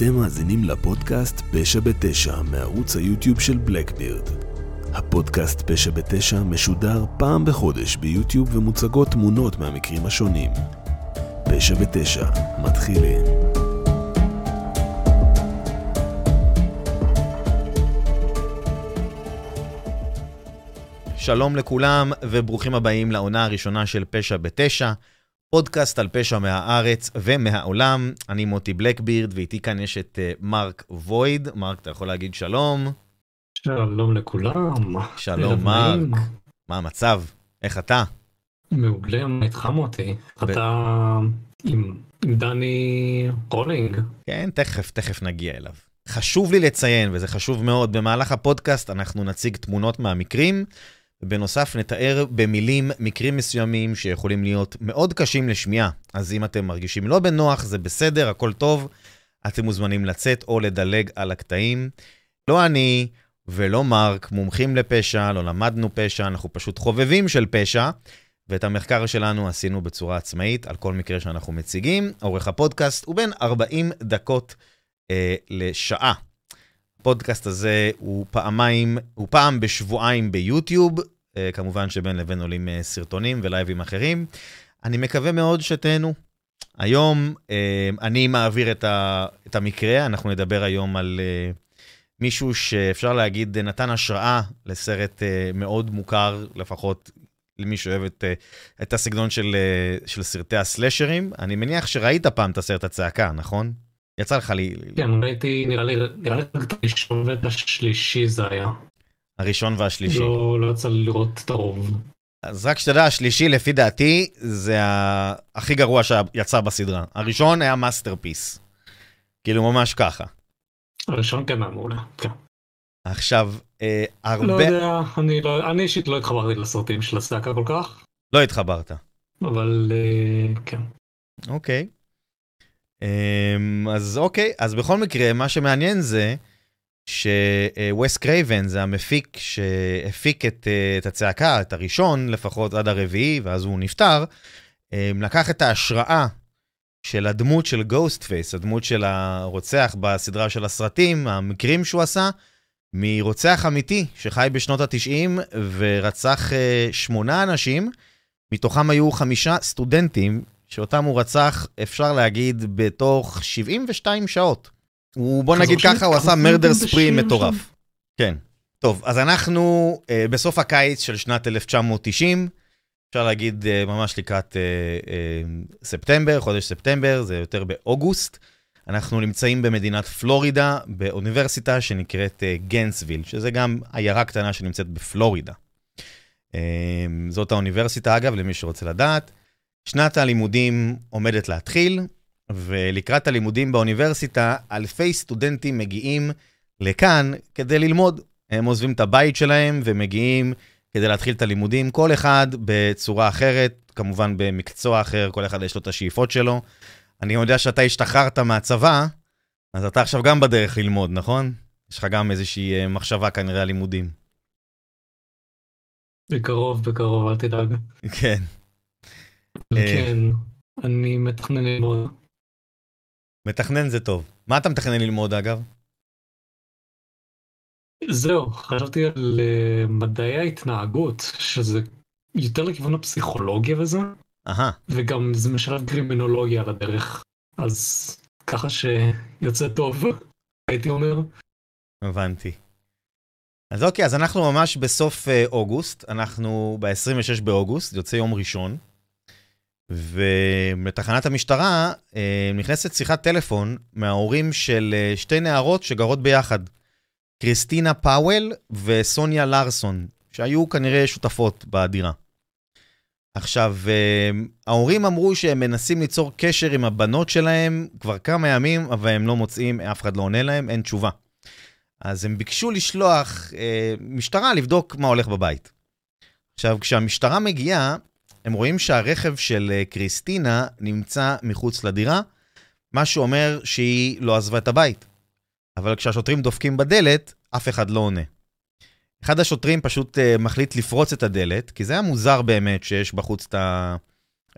אתם מאזינים לפודקאסט פשע בתשע מערוץ היוטיוב של בלקבירד. הפודקאסט פשע בתשע משודר פעם בחודש ביוטיוב ומוצגות תמונות מהמקרים השונים. פשע בתשע, מתחילים. שלום לכולם וברוכים הבאים לעונה הראשונה של פשע בתשע, פודקאסט על פשע מהארץ ומהעולם. אני מוטי בלקבירד ואיתי כאן יש את uh, מרק וויד. מרק, אתה יכול להגיד שלום? שלום לכולם. שלום מרק. מה המצב? איך אתה? מעולה, מה איתך מוטי? אתה עם, עם דני רולינג. כן, תכף, תכף נגיע אליו. חשוב לי לציין, וזה חשוב מאוד, במהלך הפודקאסט אנחנו נציג תמונות מהמקרים. ובנוסף נתאר במילים מקרים מסוימים שיכולים להיות מאוד קשים לשמיעה. אז אם אתם מרגישים לא בנוח, זה בסדר, הכל טוב, אתם מוזמנים לצאת או לדלג על הקטעים. לא אני ולא מרק מומחים לפשע, לא למדנו פשע, אנחנו פשוט חובבים של פשע, ואת המחקר שלנו עשינו בצורה עצמאית על כל מקרה שאנחנו מציגים. עורך הפודקאסט הוא בין 40 דקות אה, לשעה. הפודקאסט הזה הוא פעמיים, הוא פעם בשבועיים ביוטיוב, אה, כמובן שבין לבין עולים אה, סרטונים ולייבים אחרים. אני מקווה מאוד שתהנו. היום אה, אני מעביר את, המקרה, אנחנו נדבר היום על מישהו שאפשר להגיד נתן השראה לסרט מאוד מוכר, לפחות למי שאוהב את, את הסגנון של, של סרטי הסלשרים. אני מניח שראית פעם את הסרט הצעקה, נכון? יצא לך לי... כן, ראיתי, נראה לי, נראה לי את הראשון ואת השלישי זה היה. הראשון והשלישי. לא, לא יצא לי לראות את הרוב. אז רק שתדע, השלישי לפי דעתי זה הכי גרוע שיצא בסדרה. הראשון היה masterpiece. כאילו ממש ככה. הראשון כן היה מעולה, כן. עכשיו, אה, הרבה... לא יודע, אני, לא, אני אישית לא התחברתי לסרטים של הסאגה כל כך. לא התחברת. אבל אה, כן. אוקיי. אמ, אז אוקיי, אז בכל מקרה, מה שמעניין זה שווס קרייבן זה המפיק שהפיק את, את הצעקה, את הראשון לפחות עד הרביעי, ואז הוא נפטר, אמ, לקח את ההשראה של הדמות של Ghostface, הדמות של הרוצח בסדרה של הסרטים, המקרים שהוא עשה, מרוצח אמיתי שחי בשנות התשעים ורצח אה, שמונה אנשים, מתוכם היו חמישה סטודנטים שאותם הוא רצח, אפשר להגיד, בתוך 72 שעות. הוא, בוא נגיד ככה, הוא עשה מרדר ספרי מטורף. כן. טוב, אז אנחנו uh, בסוף הקיץ של שנת 1990, אפשר להגיד uh, ממש לקראת uh, uh, ספטמבר, חודש ספטמבר, זה יותר באוגוסט. אנחנו נמצאים במדינת פלורידה, באוניברסיטה שנקראת uh, גנסוויל, שזה גם עיירה קטנה שנמצאת בפלורידה. Uh, זאת האוניברסיטה, אגב, למי שרוצה לדעת. שנת הלימודים עומדת להתחיל, ולקראת הלימודים באוניברסיטה, אלפי סטודנטים מגיעים לכאן כדי ללמוד. הם עוזבים את הבית שלהם ומגיעים כדי להתחיל את הלימודים, כל אחד בצורה אחרת, כמובן במקצוע אחר, כל אחד יש לו את השאיפות שלו. אני יודע שאתה השתחררת מהצבא, אז אתה עכשיו גם בדרך ללמוד, נכון? יש לך גם איזושהי אה, מחשבה כנראה על לימודים. בקרוב, בקרוב, אל תדאג. כן. כן, אני מתכנן ללמוד. מתכנן זה טוב. מה אתה מתכנן ללמוד אגב? זהו, חשבתי על uh, מדעי ההתנהגות, שזה יותר לכיוון הפסיכולוגיה וזה, אהה. וגם זה משלב קרימינולוגיה על הדרך, אז ככה שיוצא טוב, הייתי אומר. הבנתי. אז אוקיי, אז אנחנו ממש בסוף uh, אוגוסט, אנחנו ב-26 באוגוסט, יוצא יום ראשון. ובתחנת המשטרה אה, נכנסת שיחת טלפון מההורים של אה, שתי נערות שגרות ביחד, קריסטינה פאוול וסוניה לארסון, שהיו כנראה שותפות בדירה. עכשיו, אה, ההורים אמרו שהם מנסים ליצור קשר עם הבנות שלהם כבר כמה ימים, אבל הם לא מוצאים, אף אחד לא עונה להם, אין תשובה. אז הם ביקשו לשלוח משטרה לבדוק מה הולך בבית. עכשיו, כשהמשטרה מגיעה, הם רואים שהרכב של אה, קריסטינה נמצא מחוץ לדירה, מה שאומר שהיא לא עזבה את הבית. אבל כשהשוטרים דופקים בדלת, אף אחד לא עונה. אחד השוטרים פשוט uh, מחליט לפרוץ את הדלת, כי זה היה מוזר באמת שיש בחוץ את, ה...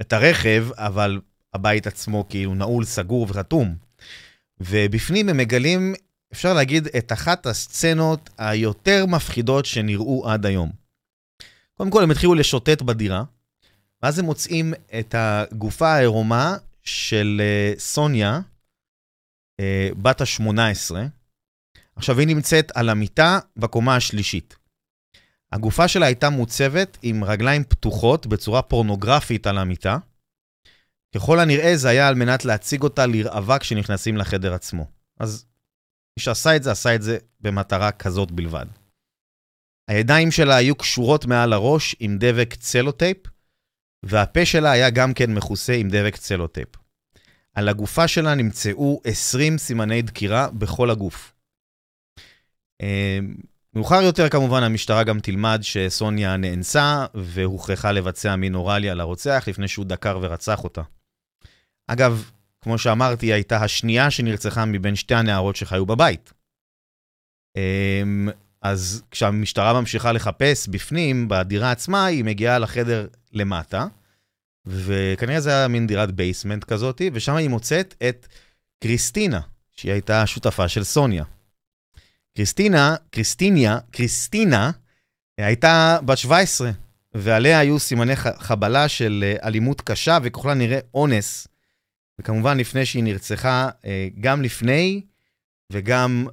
את הרכב, אבל הבית עצמו כאילו נעול, סגור וחתום. ובפנים הם מגלים, אפשר להגיד, את אחת הסצנות היותר מפחידות שנראו עד היום. קודם כל, הם התחילו לשוטט בדירה, ואז הם מוצאים את הגופה העירומה של uh, סוניה, uh, בת ה-18. עכשיו, היא נמצאת על המיטה בקומה השלישית. הגופה שלה הייתה מוצבת עם רגליים פתוחות בצורה פורנוגרפית על המיטה. ככל הנראה זה היה על מנת להציג אותה לראווה כשנכנסים לחדר עצמו. אז מי שעשה את זה, עשה את זה במטרה כזאת בלבד. הידיים שלה היו קשורות מעל הראש עם דבק צלוטייפ, והפה שלה היה גם כן מכוסה עם דבק צלוטייפ. על הגופה שלה נמצאו 20 סימני דקירה בכל הגוף. אמ, מאוחר יותר כמובן המשטרה גם תלמד שסוניה נאנסה והוכרחה לבצע מין אוראלי על הרוצח לפני שהוא דקר ורצח אותה. אגב, כמו שאמרתי, היא הייתה השנייה שנרצחה מבין שתי הנערות שחיו בבית. אמ, אז כשהמשטרה ממשיכה לחפש בפנים, בדירה עצמה, היא מגיעה לחדר למטה, וכנראה זה היה מין דירת basement כזאת, ושם היא מוצאת את קריסטינה, שהיא הייתה השותפה של סוניה. קריסטינה, קריסטיניה, קריסטינה, הייתה בת 17, ועליה היו סימני חבלה של אה, אלימות קשה וככל הנראה אונס. וכמובן, לפני שהיא נרצחה, אה, גם לפני וגם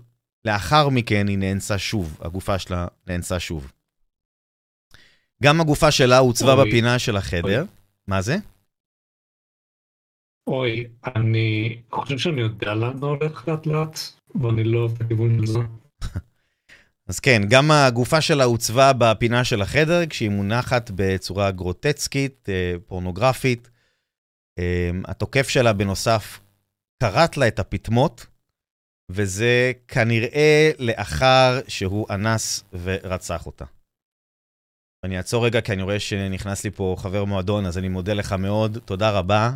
לאחר מכן היא נאנסה שוב, הגופה שלה נאנסה שוב. גם הגופה שלה הוצבה אוי. בפינה של החדר. אוי. מה זה? אוי, אני חושב שאני יודע לאן הולך לאט לאט, ואני לא בכיוון של זה. אז כן, גם הגופה שלה הוצבה בפינה של החדר, כשהיא מונחת בצורה גרוטצקית, אה, פורנוגרפית. אה, התוקף שלה בנוסף כרת לה את הפטמות, וזה כנראה לאחר שהוא אנס ורצח אותה. אני אעצור רגע, כי אני רואה שנכנס לי פה חבר מועדון, אז אני מודה לך מאוד, תודה רבה,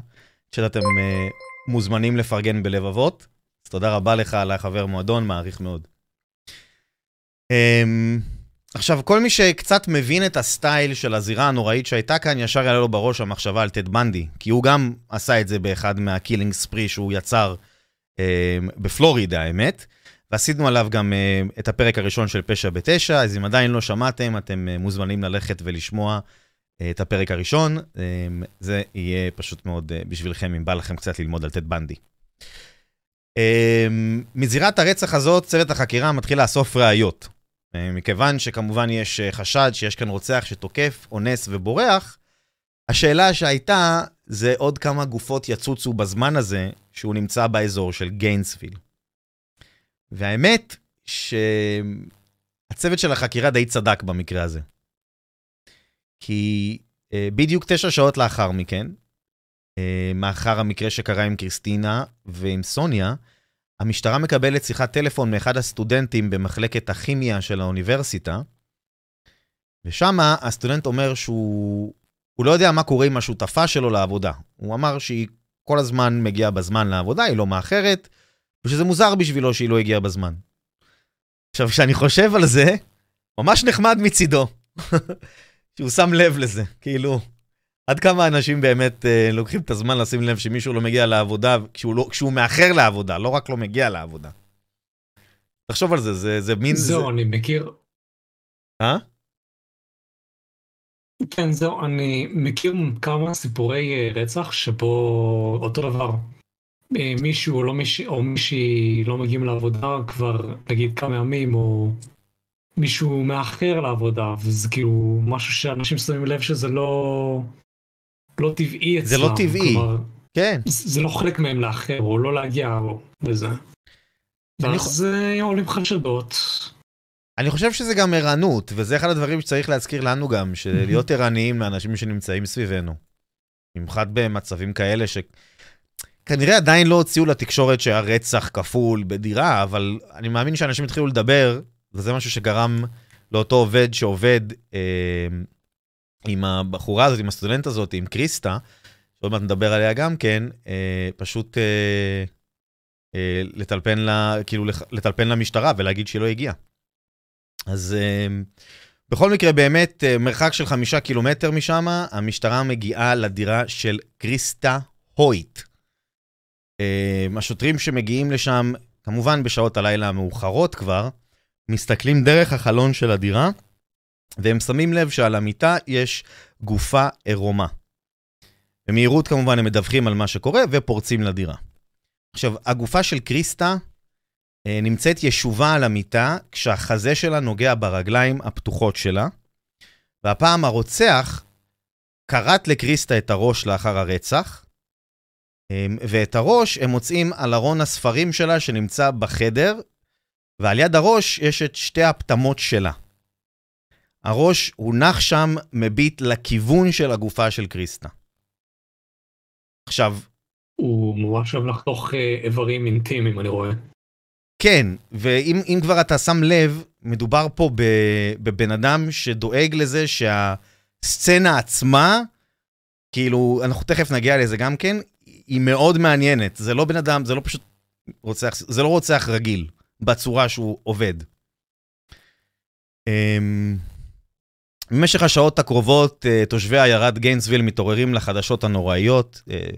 שאתם uh, מוזמנים לפרגן בלבבות. אז תודה רבה לך על החבר מועדון, מעריך מאוד. um, עכשיו, כל מי שקצת מבין את הסטייל של הזירה הנוראית שהייתה כאן, ישר יעלה לו בראש המחשבה על טד בנדי, כי הוא גם עשה את זה באחד מה killing spree שהוא יצר אה, בפלורידה, האמת. ועשינו עליו גם אה, את הפרק הראשון של פשע בתשע, אז אם עדיין לא שמעתם, אתם אה, מוזמנים ללכת ולשמוע אה, את הפרק הראשון. זה יהיה פשוט מאוד בשבילכם, אם בא לכם קצת ללמוד על טד בנדי. מזירת הרצח הזאת, צוות החקירה מתחיל לאסוף ראיות. מכיוון שכמובן יש חשד שיש כאן רוצח שתוקף, אונס ובורח, השאלה שהייתה, זה עוד כמה גופות יצוצו בזמן הזה שהוא נמצא באזור של גיינסוויל. והאמת שהצוות של החקירה די צדק במקרה הזה. כי אה, בדיוק תשע שעות לאחר מכן, אה, מאחר המקרה שקרה עם קריסטינה ועם סוניה, המשטרה מקבלת שיחת טלפון מאחד הסטודנטים במחלקת הכימיה של האוניברסיטה, ושם הסטודנט אומר שהוא הוא לא יודע מה קורה עם השותפה שלו לעבודה. הוא אמר שהיא כל הזמן מגיעה בזמן לעבודה, היא לא מאחרת, ושזה מוזר בשבילו שהיא לא הגיעה בזמן. עכשיו, כשאני חושב על זה, ממש נחמד מצידו, שהוא שם לב לזה, כאילו, עד כמה אנשים באמת אה, לוקחים את הזמן לשים לב שמישהו לא מגיע לעבודה, כשהוא, לא, כשהוא מאחר לעבודה, לא רק לא מגיע לעבודה. תחשוב על זה, זה, זה מין... זהו, זה... אני מכיר. אה? כן, זהו, אני מכיר כמה סיפורי אה, רצח שבו אותו דבר. מישהו לא מישהי, או מישהי לא מגיעים לעבודה כבר נגיד כמה ימים, או מישהו מאחר לעבודה, וזה כאילו משהו שאנשים שמים לב שזה לא, לא טבעי אצלם. זה לא טבעי, כלומר, כן. זה לא חלק מהם לאחר, או לא להגיע, או וזה. ואז אני... עולים חשדות. אני חושב שזה גם ערנות, וזה אחד הדברים שצריך להזכיר לנו גם, שלהיות ערניים לאנשים שנמצאים סביבנו. במיוחד במצבים כאלה שכנראה עדיין לא הוציאו לתקשורת שהיה רצח כפול בדירה, אבל אני מאמין שאנשים התחילו לדבר, וזה משהו שגרם לאותו עובד שעובד אה, עם הבחורה הזאת, עם הסטודנט הזאת, עם קריסטה, שעוד מעט נדבר עליה גם כן, אה, פשוט אה, אה, לטלפן לה, כאילו לטלפן למשטרה ולהגיד שהיא לא הגיעה. אז uh, בכל מקרה, באמת, uh, מרחק של חמישה קילומטר משם, המשטרה מגיעה לדירה של קריסטה הויט. השוטרים שמגיעים לשם, כמובן בשעות הלילה המאוחרות כבר, מסתכלים דרך החלון של הדירה, והם שמים לב שעל המיטה יש גופה עירומה. במהירות כמובן הם מדווחים על מה שקורה ופורצים לדירה. עכשיו, הגופה של קריסטה אה, נמצאת ישובה על המיטה כשהחזה שלה נוגע ברגליים הפתוחות שלה, והפעם הרוצח כרת לקריסטה את הראש לאחר הרצח, ואת הראש הם מוצאים על ארון הספרים שלה שנמצא בחדר, ועל יד הראש יש את שתי הפטמות שלה. הראש הונח שם, מביט לכיוון של הגופה של קריסטה. עכשיו... הוא ממש אוהב לחתוך אה, איברים אינטימיים, אני רואה. כן, ואם כבר אתה שם לב, מדובר פה בבן אדם שדואג לזה שהסצנה עצמה, כאילו, אנחנו תכף נגיע לזה גם כן, היא מאוד מעניינת. זה לא בן אדם, זה לא פשוט רוצח, זה לא רוצח רגיל, בצורה שהוא עובד. אמ, במשך השעות הקרובות, אה, תושבי עיירת גיינסוויל מתעוררים לחדשות הנוראיות. אה,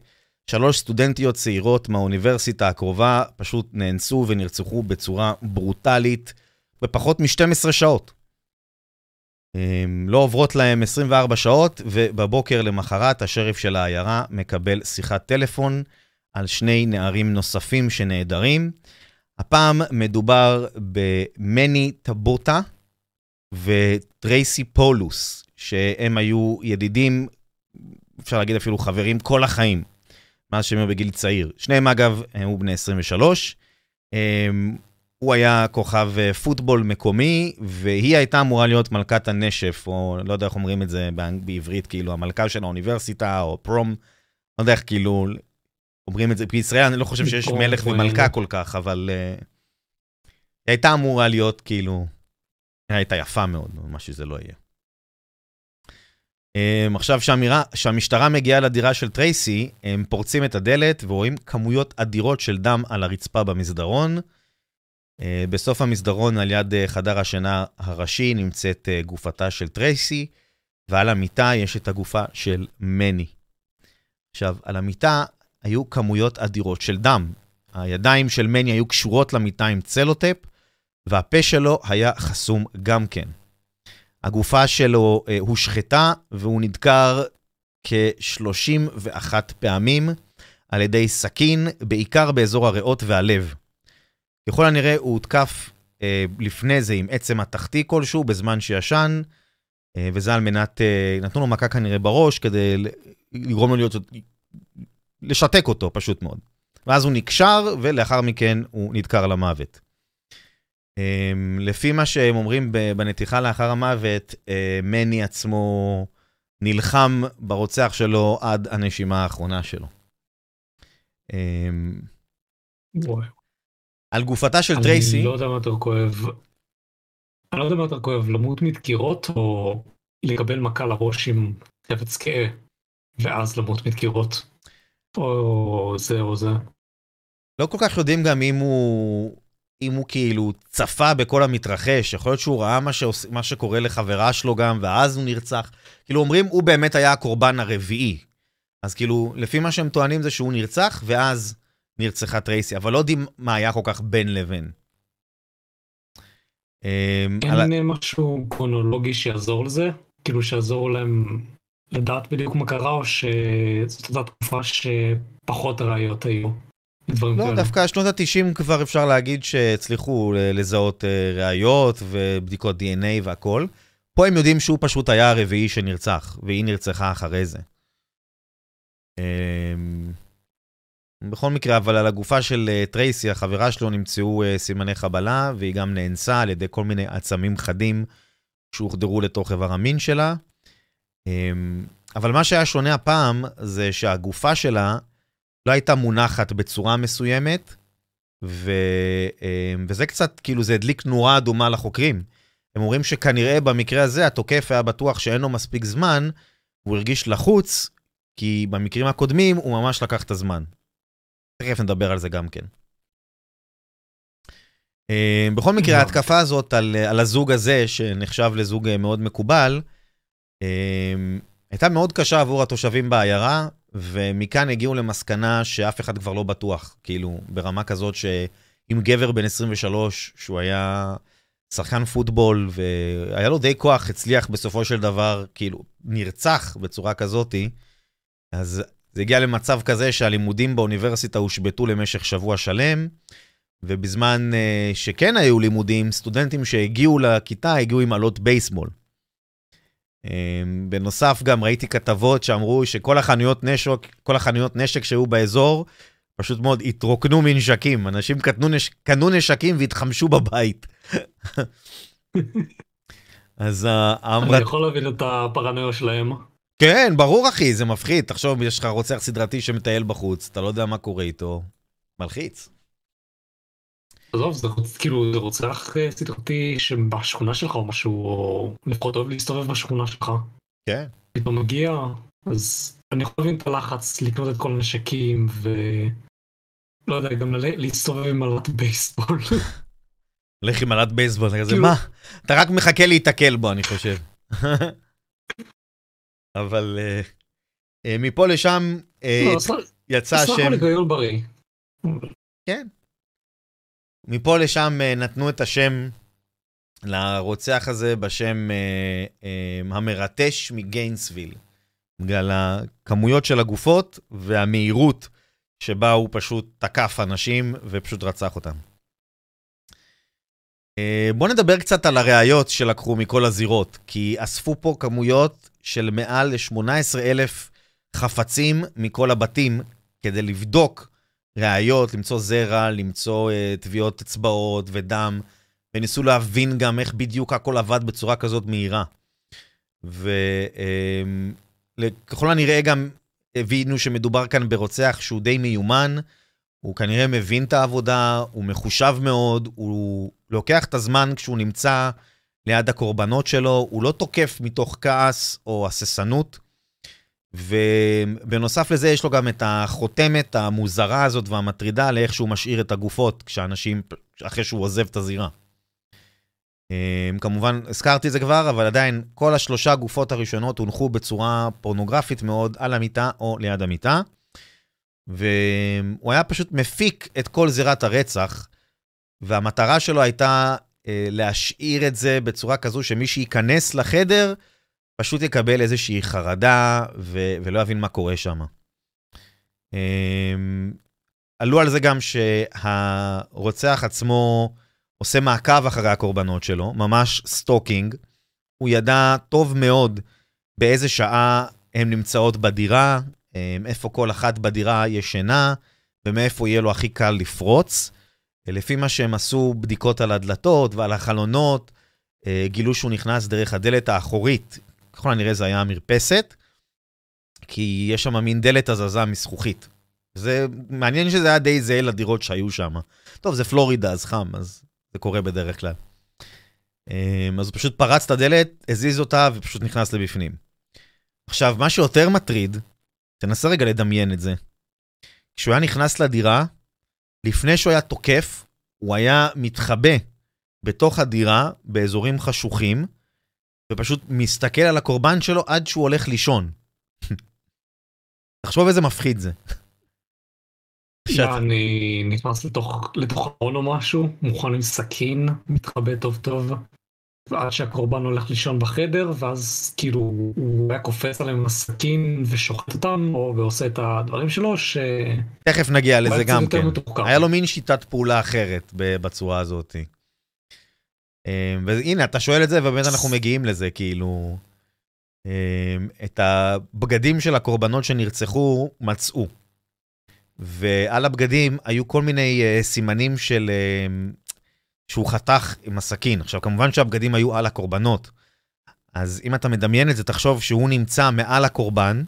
שלוש סטודנטיות צעירות מהאוניברסיטה הקרובה פשוט נאנסו ונרצחו בצורה ברוטלית בפחות מ-12 שעות. לא עוברות להם 24 שעות, ובבוקר למחרת השריף של העיירה מקבל שיחת טלפון על שני נערים נוספים שנעדרים. הפעם מדובר במני טבוטה וטרייסי פולוס, שהם היו ידידים, אפשר להגיד אפילו חברים, כל החיים. מאז שהם היו בגיל צעיר. שניהם אגב, היו בני 23. אמ, הוא היה כוכב אה, פוטבול מקומי, והיא הייתה אמורה להיות מלכת הנשף, או לא יודע איך אומרים את זה בעברית, כאילו המלכה של האוניברסיטה, או פרום, לא יודע איך כאילו אומרים את זה, בישראל אני לא חושב שיש מלך ומלכה כל כך, אבל uh, היא הייתה אמורה להיות כאילו, היא הייתה יפה מאוד, מה שזה לא יהיה. Um, עכשיו שהמירה, שהמשטרה מגיעה לדירה של טרייסי, הם פורצים את הדלת ורואים כמויות אדירות של דם על הרצפה במסדרון. Uh, בסוף המסדרון על יד uh, חדר השינה הראשי נמצאת uh, גופתה של טרייסי, ועל המיטה יש את הגופה של מני. עכשיו, על המיטה היו כמויות אדירות של דם. הידיים של מני היו קשורות למיטה עם צלוטפ, והפה שלו היה חסום גם כן. הגופה שלו אה, הושחתה והוא נדקר כ-31 פעמים על ידי סכין, בעיקר באזור הריאות והלב. ככל הנראה הוא הותקף אה, לפני זה עם עצם התחתי כלשהו בזמן שישן, אה, וזה על מנת, אה, נתנו לו מכה כנראה בראש כדי לגרום לו להיות, לשתק אותו פשוט מאוד. ואז הוא נקשר ולאחר מכן הוא נדקר למוות. אמ, לפי מה שהם אומרים בנתיחה לאחר המוות, אה, מני עצמו נלחם ברוצח שלו עד הנשימה האחרונה שלו. אמ, על גופתה של טרייסי... אני לא יודע מה יותר כואב. אני לא יודע מה יותר כואב, למות מדקירות או לקבל מכה לראש עם חפץ כהה, ואז למות מדקירות. או זה או זה. לא כל כך יודעים גם אם הוא אם הוא כאילו צפה בכל המתרחש, יכול להיות שהוא ראה מה, שעוש... מה שקורה לחברה שלו גם, ואז הוא נרצח. כאילו אומרים, הוא באמת היה הקורבן הרביעי. אז כאילו, לפי מה שהם טוענים זה שהוא נרצח, ואז נרצחה טרייסי, אבל לא יודעים מה היה כל כך בין לבין. אמ, אין על... משהו קרונולוגי שיעזור לזה? כאילו שיעזור להם לדעת בדיוק מה קרה, או שזאת אותה תקופה שפחות ראיות היו? לא, כאלה. דווקא שנות ה-90 כבר אפשר להגיד שהצליחו לזהות אה, ראיות ובדיקות DNA והכול. פה הם יודעים שהוא פשוט היה הרביעי שנרצח, והיא נרצחה אחרי זה. בכל מקרה, אבל על הגופה של אה, טרייסי, החברה שלו, נמצאו אה, סימני חבלה, והיא גם נאנסה על ידי כל מיני עצמים חדים שהוחדרו לתוך איבר המין שלה. אמ, אבל מה שהיה שונה הפעם, זה שהגופה שלה לא הייתה מונחת בצורה מסוימת, ו, אמ, וזה קצת, כאילו, זה הדליק נורה אדומה לחוקרים. הם אומרים שכנראה במקרה הזה התוקף היה בטוח שאין לו מספיק זמן, הוא הרגיש לחוץ, כי במקרים הקודמים הוא ממש לקח את הזמן. תכף נדבר על זה גם כן. אמ, בכל מקרה, ההתקפה הזאת על, על הזוג הזה, שנחשב לזוג מאוד מקובל, אמ, הייתה מאוד קשה עבור התושבים בעיירה, ומכאן הגיעו למסקנה שאף אחד כבר לא בטוח, כאילו, ברמה כזאת שאם גבר בן 23, שהוא היה שחקן פוטבול והיה לו די כוח, הצליח בסופו של דבר, כאילו, נרצח בצורה כזאתי, אז זה הגיע למצב כזה שהלימודים באוניברסיטה הושבתו למשך שבוע שלם, ובזמן uh, שכן היו לימודים, סטודנטים שהגיעו לכיתה הגיעו עם עלות בייסבול. Um, בנוסף, גם ראיתי כתבות שאמרו שכל החנויות נשק, כל החנויות נשק שהיו באזור, פשוט מאוד התרוקנו מנשקים. אנשים קנו, נש... קנו נשקים והתחמשו בבית. אז האמרת... אני יכול להבין את הפרנויה שלהם. כן, ברור אחי, זה מפחיד. תחשוב, יש לך רוצח סדרתי שמטייל בחוץ, אתה לא יודע מה קורה איתו. מלחיץ. עזוב, זה כאילו, זה רוצח אה, סדרתי שבשכונה שלך או משהו, או לפחות אוהב להסתובב בשכונה שלך. כן. פתאום מגיע, אז אני יכול להבין את הלחץ לקנות את כל הנשקים, ו... לא יודע, גם להסתובב עם מל"ט בייסבול. לך עם מל"ט בייסבול, אתה כזה, כאילו- מה? אתה רק מחכה להיתקל בו, אני חושב. אבל אה, אה, מפה לשם לא, יצא השם... סך הכל היגיון בריא. כן. מפה לשם נתנו את השם לרוצח הזה בשם אה, אה, המרטש מגיינסוויל. בגלל הכמויות של הגופות והמהירות שבה הוא פשוט תקף אנשים ופשוט רצח אותם. אה, בואו נדבר קצת על הראיות שלקחו מכל הזירות, כי אספו פה כמויות של מעל ל-18 אלף חפצים מכל הבתים כדי לבדוק ראיות, למצוא זרע, למצוא uh, אצבעות ודם, וניסו להבין גם איך בדיוק הכל עבד בצורה כזאת מהירה. וככל uh, הנראה גם הבינו שמדובר כאן ברוצח שהוא די מיומן, הוא כנראה מבין את העבודה, הוא מחושב מאוד, הוא לוקח את הזמן כשהוא נמצא ליד הקורבנות שלו, הוא לא תוקף מתוך כעס או הססנות. ובנוסף לזה יש לו גם את החותמת המוזרה הזאת והמטרידה לאיך שהוא משאיר את הגופות כשאנשים, אחרי שהוא עוזב את הזירה. אמ, כמובן, הזכרתי את זה כבר, אבל עדיין כל השלושה גופות הראשונות הונחו בצורה פורנוגרפית מאוד על המיטה או ליד המיטה. והוא היה פשוט מפיק את כל זירת הרצח, והמטרה שלו הייתה להשאיר את זה בצורה כזו שמי שייכנס לחדר, פשוט יקבל איזושהי חרדה ו- ולא יבין מה קורה שם. אמ, עלו על זה גם שהרוצח עצמו עושה מעקב אחרי הקורבנות שלו, ממש stalking. הוא ידע טוב מאוד באיזה שעה הן נמצאות בדירה, אמ, איפה כל אחת בדירה ישנה, ומאיפה יהיה לו הכי קל לפרוץ. לפי מה שהם עשו בדיקות על הדלתות ועל החלונות, אה, גילו שהוא נכנס דרך הדלת האחורית ככל הנראה זה היה המרפסת, כי יש שם מין דלת הזזה מזכוכית. זה מעניין שזה היה די זהה לדירות שהיו שם. טוב, זה פלורידה, אז חם, אז זה קורה בדרך כלל. אמ, אז הוא פשוט פרץ את הדלת, הזיז אותה ופשוט נכנס לבפנים. עכשיו, מה שיותר מטריד, תנסה רגע לדמיין את זה. כשהוא היה נכנס לדירה, לפני שהוא היה תוקף, הוא היה מתחבא בתוך הדירה באזורים חשוכים, ופשוט מסתכל על הקורבן שלו עד שהוא הולך לישון. תחשוב איזה מפחיד זה. אני נכנס לתוך ארון או משהו, מוכן עם סכין, מתחבא טוב טוב, עד שהקורבן הולך לישון בחדר, ואז כאילו הוא היה קופץ עליהם עם הסכין ושוחט אותם, או ועושה את הדברים שלו, ש... תכף נגיע לזה גם כן. היה לו מין שיטת פעולה אחרת בצורה הזאת. אמ, והנה, אתה שואל את זה, ובאמת אנחנו מגיעים לזה, כאילו... אמ, את הבגדים של הקורבנות שנרצחו מצאו. ועל הבגדים היו כל מיני uh, סימנים של... שהוא חתך עם הסכין. עכשיו, כמובן שהבגדים היו על הקורבנות. אז אם אתה מדמיין את זה, תחשוב שהוא נמצא מעל הקורבן,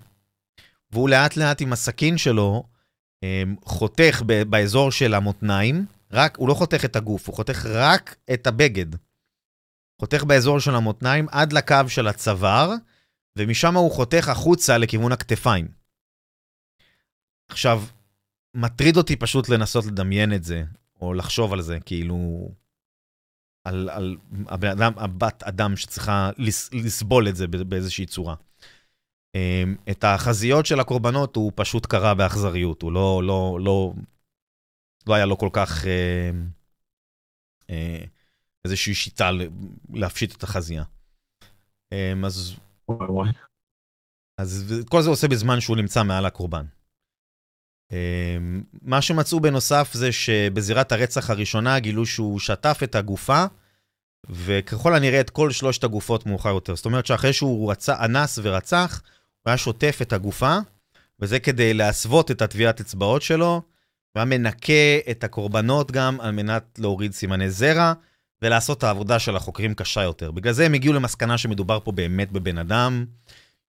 והוא לאט לאט עם הסכין שלו um, חותך באזור של המותניים, רק, הוא לא חותך את הגוף, הוא חותך רק את הבגד. חותך באזור של המותניים עד לקו של הצוואר, ומשם הוא חותך החוצה לכיוון הכתפיים. עכשיו, מטריד אותי פשוט לנסות לדמיין את זה, או לחשוב על זה, כאילו... על, על הבן אדם, הבת אדם שצריכה לס, לסבול את זה באיזושהי צורה. אמ, את החזיות של הקורבנות הוא פשוט קרא באכזריות, הוא לא, לא, לא, לא היה לו כל כך אה, אה, איזושהי שיטה להפשיט את החזייה. אה, אז. אז כל זה עושה בזמן שהוא נמצא מעל הקורבן. אה, מה שמצאו בנוסף זה שבזירת הרצח הראשונה גילו שהוא שטף את הגופה, וככל הנראה את כל שלושת הגופות מאוחר יותר. זאת אומרת שאחרי שהוא רצה, אנס ורצח, הוא היה שוטף את הגופה, וזה כדי להסוות את הטביעת אצבעות שלו, הוא היה מנקה את הקורבנות גם על מנת להוריד סימני זרע, ולעשות את העבודה של החוקרים קשה יותר. בגלל זה הם הגיעו למסקנה שמדובר פה באמת בבן אדם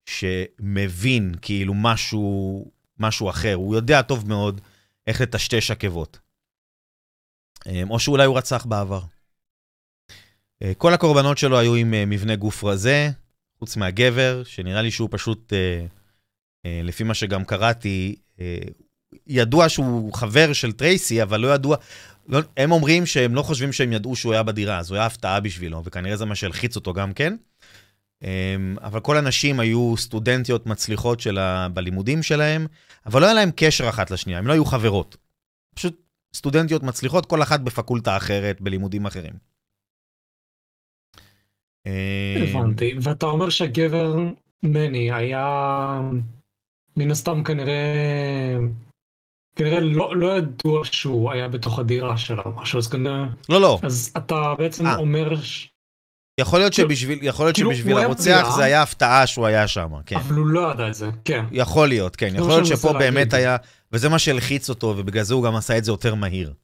שמבין כאילו משהו, משהו אחר, הוא יודע טוב מאוד איך לטשטש עקבות. אמ, או שאולי הוא רצח בעבר. אה, כל הקורבנות שלו היו עם אה, מבנה גוף רזה, חוץ מהגבר, שנראה לי שהוא פשוט, אה, לפי מה שגם קראתי, ידוע שהוא חבר של טרייסי, אבל לא ידוע, לא, הם אומרים שהם לא חושבים שהם ידעו שהוא היה בדירה, אז הוא היה הפתעה בשבילו, וכנראה זה מה שהלחיץ אותו גם כן. אה, אבל כל הנשים היו סטודנטיות מצליחות שלה בלימודים שלהם, אבל לא היה להם קשר אחת לשנייה, הם לא היו חברות. פשוט סטודנטיות מצליחות, כל אחת בפקולטה אחרת, בלימודים אחרים. אה, הבנתי. ואתה אומר שהגבר מני היה מן הסתם כנראה כנראה לא, לא ידוע שהוא היה בתוך הדירה שלה או משהו אז כנראה לא, לא. אז אתה בעצם אה. אומר ש... יכול להיות כאילו- שבשביל, יכול להיות כאילו, שבשביל היה הרוצח בדירה. זה היה הפתעה שהוא היה שם, כן. אבל הוא לא ידע את זה כן יכול להיות, כן. יכול להיות שפה באמת. היה, וזה מה שהלחיץ אותו, ובגלל זה הוא גם עשה את זה יותר מהיר.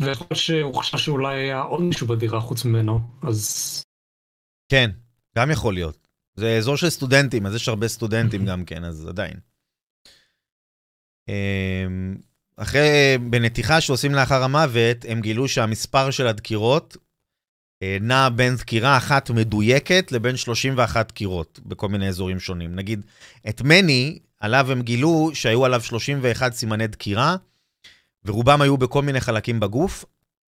ויכול להיות שהוא חשב שאולי היה עוד מישהו בדירה חוץ ממנו אז כן, גם יכול להיות. זה אזור של סטודנטים, אז יש הרבה סטודנטים גם כן, אז עדיין. אמ, אחרי, בנתיחה שעושים לאחר המוות, הם גילו שהמספר של הדקירות נע בין דקירה אחת מדויקת לבין 31 דקירות בכל מיני אזורים שונים. נגיד, את מני, עליו הם גילו שהיו עליו 31 סימני דקירה, ורובם היו בכל מיני חלקים בגוף.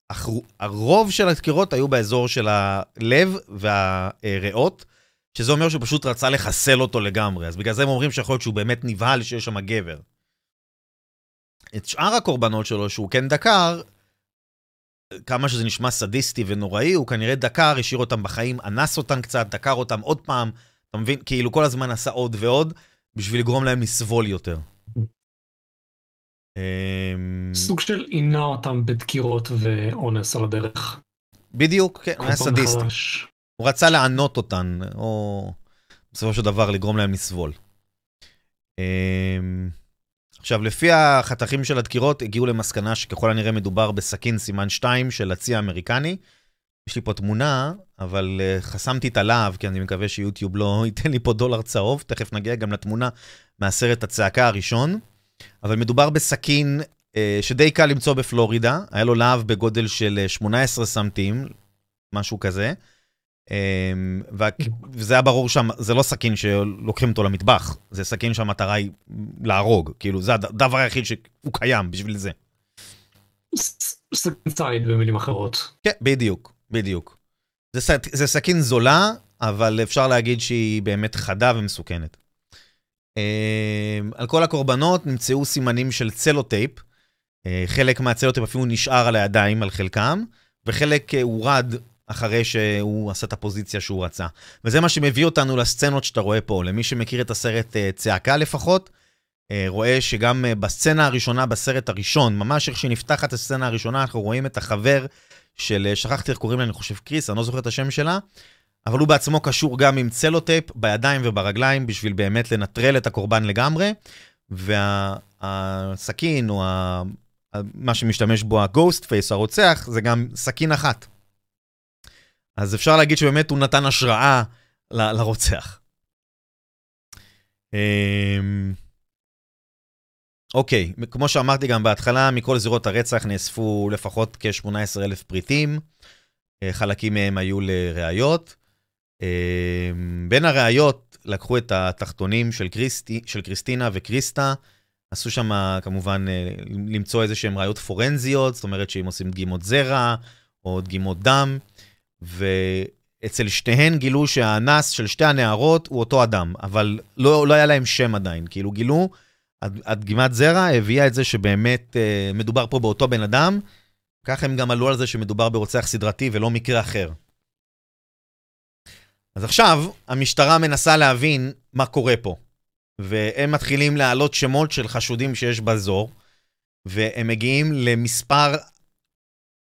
אך הרוב של הדקירות היו באזור של הלב והריאות, שזה אומר שהוא פשוט רצה לחסל אותו לגמרי. אז בגלל זה הם אומרים שיכול להיות שהוא באמת נבהל שיש שם גבר. את שאר הקורבנות שלו, שהוא כן דקר, כמה שזה נשמע סדיסטי ונוראי, הוא כנראה דקר, השאיר אותם בחיים, אנס אותם קצת, דקר אותם עוד פעם, אתה מבין? כאילו כל הזמן עשה עוד ועוד, בשביל לגרום להם לסבול יותר. אמ, סוג של עינה אותם בדקירות ואונס על הדרך. בדיוק, כן, הוא היה סדיסט. מחדש. הוא רצה לענות אותן, או בסופו של דבר לגרום להם לסבול. עכשיו, לפי החתכים של הדקירות, הגיעו למסקנה שככל הנראה מדובר בסכין סימן 2 של הצי האמריקני. יש לי פה תמונה, אבל uh, חסמתי את הלהב, כי אני מקווה שיוטיוב לא ייתן לי פה דולר צהוב, תכף נגיע גם לתמונה מהסרט הצעקה הראשון. אבל מדובר בסכין uh, שדי קל למצוא בפלורידה, היה לו להב בגודל של אה, 18 סמטים, משהו כזה. אמ, וזה היה ברור שם, זה לא סכין שלוקחים אותו למטבח, זה סכין שהמטרה היא להרוג, כאילו זה הדבר היחיד שהוא קיים בשביל זה. סכין ציד במילים אחרות. כן, בדיוק, בדיוק. זה סכין זולה, אבל אפשר להגיד שהיא באמת חדה ומסוכנת. אמ, על כל הקורבנות נמצאו סימנים של צלוטייפ, אה, חלק מהצלוטייפ אפילו נשאר על הידיים, על חלקם, וחלק אה, הורד אחרי שהוא עשה את הפוזיציה שהוא רצה. וזה מה שמביא אותנו לסצנות שאתה רואה פה. למי שמכיר את הסרט אה, צעקה לפחות, אה, רואה שגם אה, בסצנה הראשונה, בסרט הראשון, ממש איך שנפתחת הסצנה הראשונה, אנחנו רואים את החבר של, שכחתי איך קוראים לה, אני חושב קריס, אני לא זוכר את השם שלה, אבל הוא בעצמו קשור גם עם צלוטייפ בידיים וברגליים, בשביל באמת לנטרל את הקורבן לגמרי, והסכין, או ה... מה שמשתמש בו ה Ghostface, הרוצח, זה גם סכין אחת. אז אפשר להגיד שבאמת הוא נתן השראה ל- לרוצח. אמ, אוקיי, כמו שאמרתי גם בהתחלה, מכל זירות הרצח נאספו לפחות כ-18,000 פריטים, אה, חלקים מהם היו לראיות. אמ, בין הראיות לקחו את התחתונים של, קריסטי, של קריסטינה וקריסטה, עשו שם כמובן אה, למצוא איזה שהם ראיות פורנזיות, זאת אומרת שאם עושים דגימות זרע או דגימות דם, אצל שתיהן גילו שהאנס של שתי הנערות הוא אותו אדם, אבל לא, לא היה להם שם עדיין. כאילו גילו, הד- הדגימת זרע הביאה את זה שבאמת אה, מדובר פה באותו בן אדם, ככה הם גם עלו על זה שמדובר ברוצח סדרתי ולא מקרה אחר. אז עכשיו, המשטרה מנסה להבין מה קורה פה. והם מתחילים להעלות שמות של חשודים שיש באזור, והם מגיעים למספר,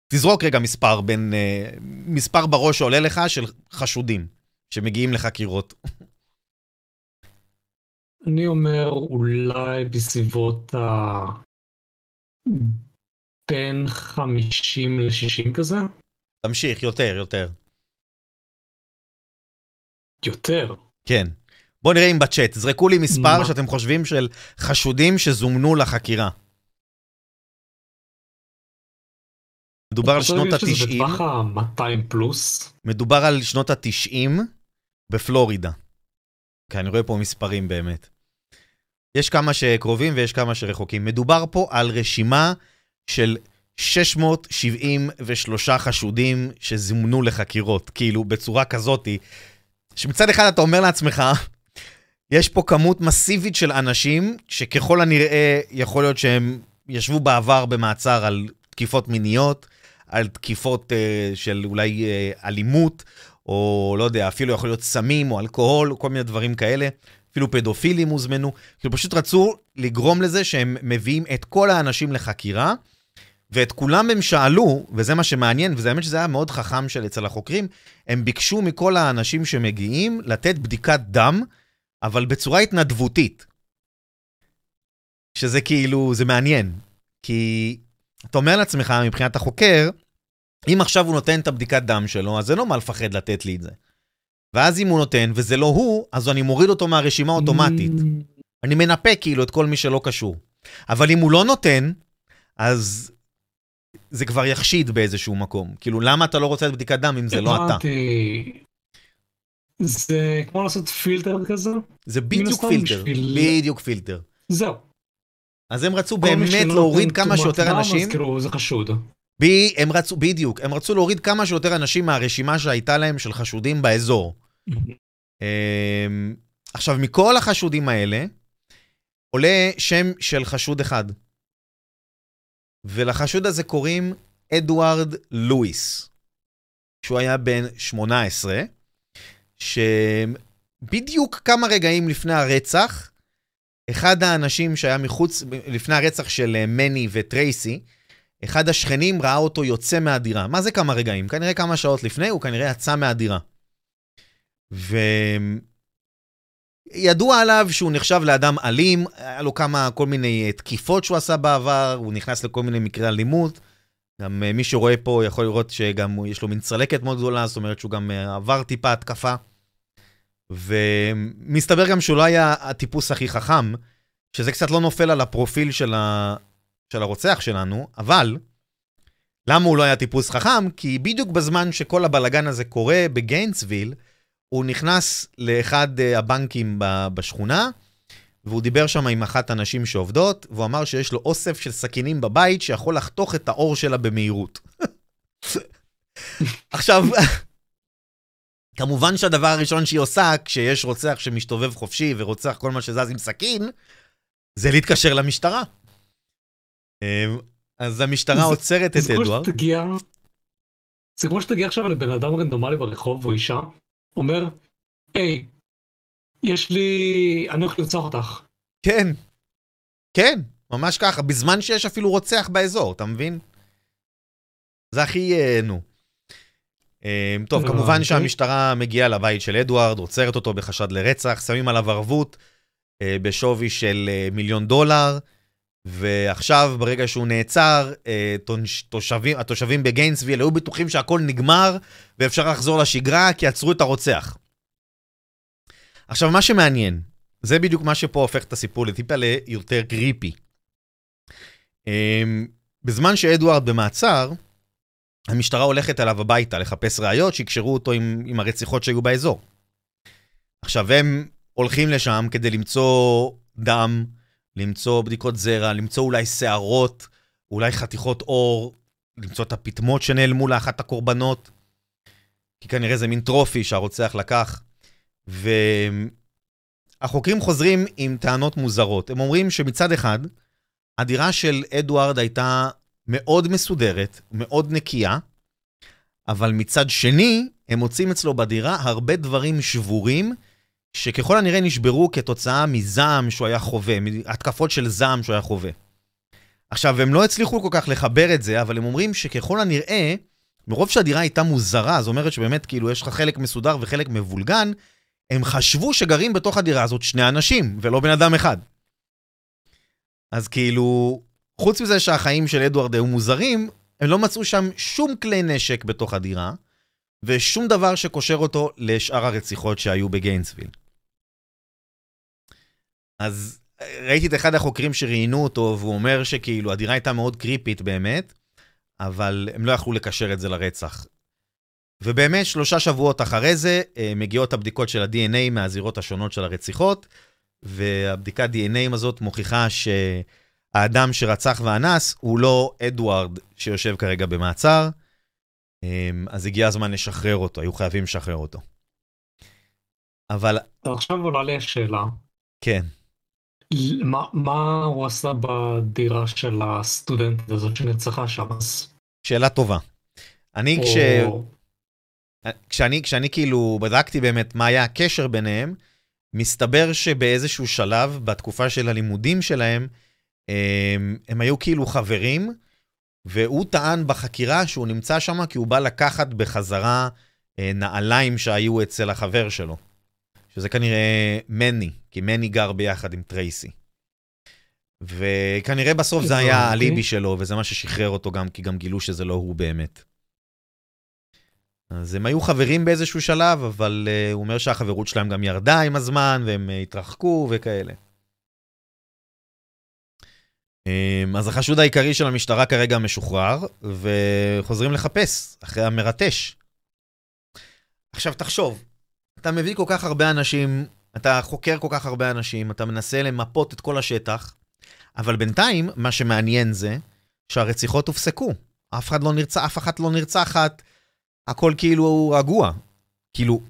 תזרוק רגע מספר בין, אה, מספר בראש שעולה לך של חשודים שמגיעים לחקירות. אני אומר אולי בסביבות ה... בין 50 ל-60 כזה? תמשיך, יותר, יותר. יותר. כן. בואו נראה אם בצ'אט, זרקו לי מספר מה? שאתם חושבים של חשודים שזומנו לחקירה. מדובר על שנות אתה חושב שזה ה-90, בטווח ה-200 פלוס? מדובר על שנות ה-90 בפלורידה. כי אני רואה פה מספרים באמת. יש כמה שקרובים ויש כמה שרחוקים. מדובר פה על רשימה של 673 חשודים שזומנו לחקירות, כאילו בצורה כזאתי, שמצד אחד אתה אומר לעצמך, יש פה כמות מסיבית של אנשים שככל הנראה יכול להיות שהם ישבו בעבר במעצר על תקיפות מיניות, על תקיפות uh, של אולי uh, אלימות, או לא יודע, אפילו יכול להיות סמים או אלכוהול, כל מיני דברים כאלה. אפילו פדופילים הוזמנו. כאילו פשוט רצו לגרום לזה שהם מביאים את כל האנשים לחקירה, ואת כולם הם שאלו, וזה מה שמעניין, וזה האמת שזה היה מאוד חכם של אצל החוקרים, הם ביקשו מכל האנשים שמגיעים לתת בדיקת דם, אבל בצורה התנדבותית. שזה כאילו, זה מעניין. כי אתה אומר לעצמך, מבחינת החוקר, אם עכשיו הוא נותן את הבדיקת דם שלו, אז אין לו מה לפחד לתת לי את זה. ואז אם הוא נותן, וזה לא הוא, אז אני מוריד אותו מהרשימה אוטומטית. Mm, אני מנפה כאילו את כל מי שלא קשור. אבל אם הוא לא נותן, אז זה כבר יחשיד באיזשהו מקום. כאילו, למה אתה לא רוצה את בדיקת דם אם זה לא אתה? הבנתי. זה כמו לעשות פילטר כזה? זה בדיוק פילטר. בשביל- בדיוק פילטר. זהו. אז הם רצו באמת להוריד כמה שיותר אנשים. זה חשוד. ב... הם רצו, בדיוק, הם רצו להוריד כמה שיותר אנשים מהרשימה שהייתה להם של חשודים באזור. אמ, עכשיו, מכל החשודים האלה, עולה שם של חשוד אחד. ולחשוד הזה קוראים אדוארד לואיס, שהוא היה בן 18, שבדיוק כמה רגעים לפני הרצח, אחד האנשים שהיה מחוץ, לפני הרצח של אה, מני וטרייסי, אחד השכנים ראה אותו יוצא מהדירה. מה זה כמה רגעים? כנראה כמה שעות לפני, הוא כנראה יצא מהדירה. וידוע עליו שהוא נחשב לאדם אלים, היה לו כמה, כל מיני אה, תקיפות שהוא עשה בעבר, הוא נכנס לכל מיני מקרי אלימות. גם אה, מי שרואה פה יכול לראות שגם יש לו מין צלקת מאוד גדולה, זאת אומרת שהוא גם עבר טיפה התקפה. ומסתבר גם שהוא לא היה הטיפוס הכי חכם, שזה קצת לא נופל על הפרופיל של, ה... של הרוצח שלנו, אבל למה הוא לא היה טיפוס חכם? כי בדיוק בזמן שכל הבלגן הזה קורה בגיינסוויל, הוא נכנס לאחד אה, הבנקים בשכונה, והוא דיבר שם עם אחת הנשים שעובדות, והוא אמר שיש לו אוסף של סכינים בבית שיכול לחתוך את האור שלה במהירות. עכשיו, כמובן שהדבר הראשון שהיא עושה, כשיש רוצח שמשתובב חופשי ורוצח כל מה שזז עם סכין, זה להתקשר למשטרה. אמ, אז המשטרה זה- עוצרת את אדוארד. שתגיע, זה כמו שתגיע עכשיו לבן אדם רנדומלי ברחוב או אישה, אומר, היי, יש לי, אני הולך לרצוח אותך. כן, כן, ממש ככה, בזמן שיש אפילו רוצח באזור, אתה מבין? זה הכי, אה, נו. אה, טוב, לא, כמובן. שהמשטרה מגיעה לבית של אדוארד, עוצרת אותו בחשד לרצח, שמים עליו ערבות אה, בשווי של אה, מיליון דולר, ועכשיו, ברגע שהוא נעצר, תוש- תושבים, התושבים בגיינסוויל היו בטוחים שהכל נגמר ואפשר לחזור לשגרה, כי עצרו את הרוצח. עכשיו, מה שמעניין, זה בדיוק מה שפה הופך את הסיפור לטיפה ליותר קריפי. אמ, בזמן שאדוארד במעצר, המשטרה הולכת אליו הביתה לחפש ראיות שיקשרו אותו עם, עם הרציחות שהיו באזור. עכשיו, הם הולכים לשם כדי למצוא דם, למצוא בדיקות זרע, למצוא אולי שערות, אולי חתיכות עור, למצוא את הפטמות שנעלמו לאחת הקורבנות. כי כנראה זה מין טרופי שהרוצח לקח. והחוקרים חוזרים עם טענות מוזרות. הם אומרים שמצד אחד, הדירה של אדוארד הייתה מאוד מסודרת, מאוד נקייה, אבל מצד שני, הם מוצאים אצלו בדירה הרבה דברים שבורים, שככל הנראה נשברו כתוצאה מזעם שהוא היה חווה, התקפות של זעם שהוא היה חווה. עכשיו, הם לא הצליחו כל כך לחבר את זה, אבל הם אומרים שככל הנראה, מרוב שהדירה הייתה מוזרה, זאת אומרת שבאמת כאילו יש לך חלק מסודר וחלק מבולגן, הם חשבו שגרים בתוך הדירה הזאת שני אנשים, ולא בן אדם אחד. אז כאילו, חוץ מזה שהחיים של אדוארד היו מוזרים, הם לא מצאו שם שום כלי נשק בתוך הדירה, ושום דבר שקושר אותו לשאר הרציחות שהיו בגיינסוויל. אז ראיתי את אחד החוקרים שראיינו אותו, והוא אומר שכאילו הדירה הייתה מאוד קריפית באמת, אבל הם לא יכלו לקשר את זה לרצח. ובאמת, שלושה שבועות אחרי זה, אה, מגיעות הבדיקות של ה-DNA מהזירות השונות של הרציחות, והבדיקת DNA הזאת מוכיחה שהאדם שרצח ואנס הוא לא אדוארד שיושב כרגע במעצר, אה, אז הגיע הזמן לשחרר אותו, היו חייבים לשחרר אותו. אבל... עכשיו עולה לי השאלה. כן. מה, מה הוא עשה בדירה של הסטודנטית הזאת שנרצחה שם אז? שאלה טובה. אני או... כש... כשאני, כשאני כאילו בדקתי באמת מה היה הקשר ביניהם, מסתבר שבאיזשהו שלב, בתקופה של הלימודים שלהם, הם, הם היו כאילו חברים, והוא טען בחקירה שהוא נמצא שם כי הוא בא לקחת בחזרה אה, נעליים שהיו אצל החבר שלו. שזה כנראה מני, כי מני גר ביחד עם טרייסי. וכנראה בסוף זה היה האליבי שלו, וזה מה ששחרר אותו גם, כי גם גילו שזה לא הוא באמת. אז הם היו חברים באיזשהו שלב, אבל uh, הוא אומר שהחברות שלהם גם ירדה עם הזמן, והם uh, התרחקו וכאלה. Um, אז החשוד העיקרי של המשטרה כרגע משוחרר, וחוזרים לחפש אחרי המרטש. עכשיו תחשוב, אתה מביא כל כך הרבה אנשים, אתה חוקר כל כך הרבה אנשים, אתה מנסה למפות את כל השטח, אבל בינתיים, מה שמעניין זה שהרציחות הופסקו. אף אחד לא נרצח, אף אחת לא נרצחת, הכל כאילו רגוע. כאילו,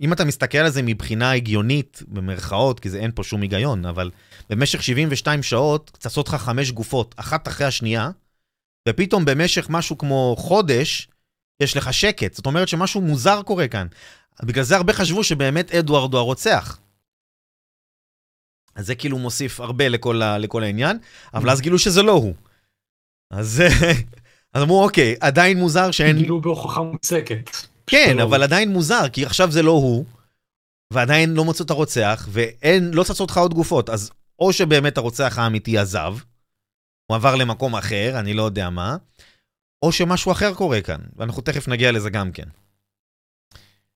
אם אתה מסתכל על זה מבחינה הגיונית, במרכאות, כי זה אין פה שום היגיון, אבל במשך 72 שעות צצות לך חמש גופות, אחת אחרי השנייה, ופתאום במשך משהו כמו חודש, יש לך שקט. זאת אומרת שמשהו מוזר קורה כאן. בגלל זה הרבה חשבו שבאמת אדוארד הוא הרוצח. אז זה כאילו מוסיף הרבה לכל, ה, לכל העניין, אבל אז גילו שזה לא הוא. אז, אז אמרו, אוקיי, עדיין מוזר שאין... גילו בהוכחה מוצקת. כן, לא אבל הוא. עדיין מוזר, כי עכשיו זה לא הוא, ועדיין לא מצאו את הרוצח, ואין, לא צצות לך עוד גופות, אז או שבאמת הרוצח האמיתי עזב, הוא עבר למקום אחר, אני לא יודע מה, או שמשהו אחר קורה כאן, ואנחנו תכף נגיע לזה גם כן.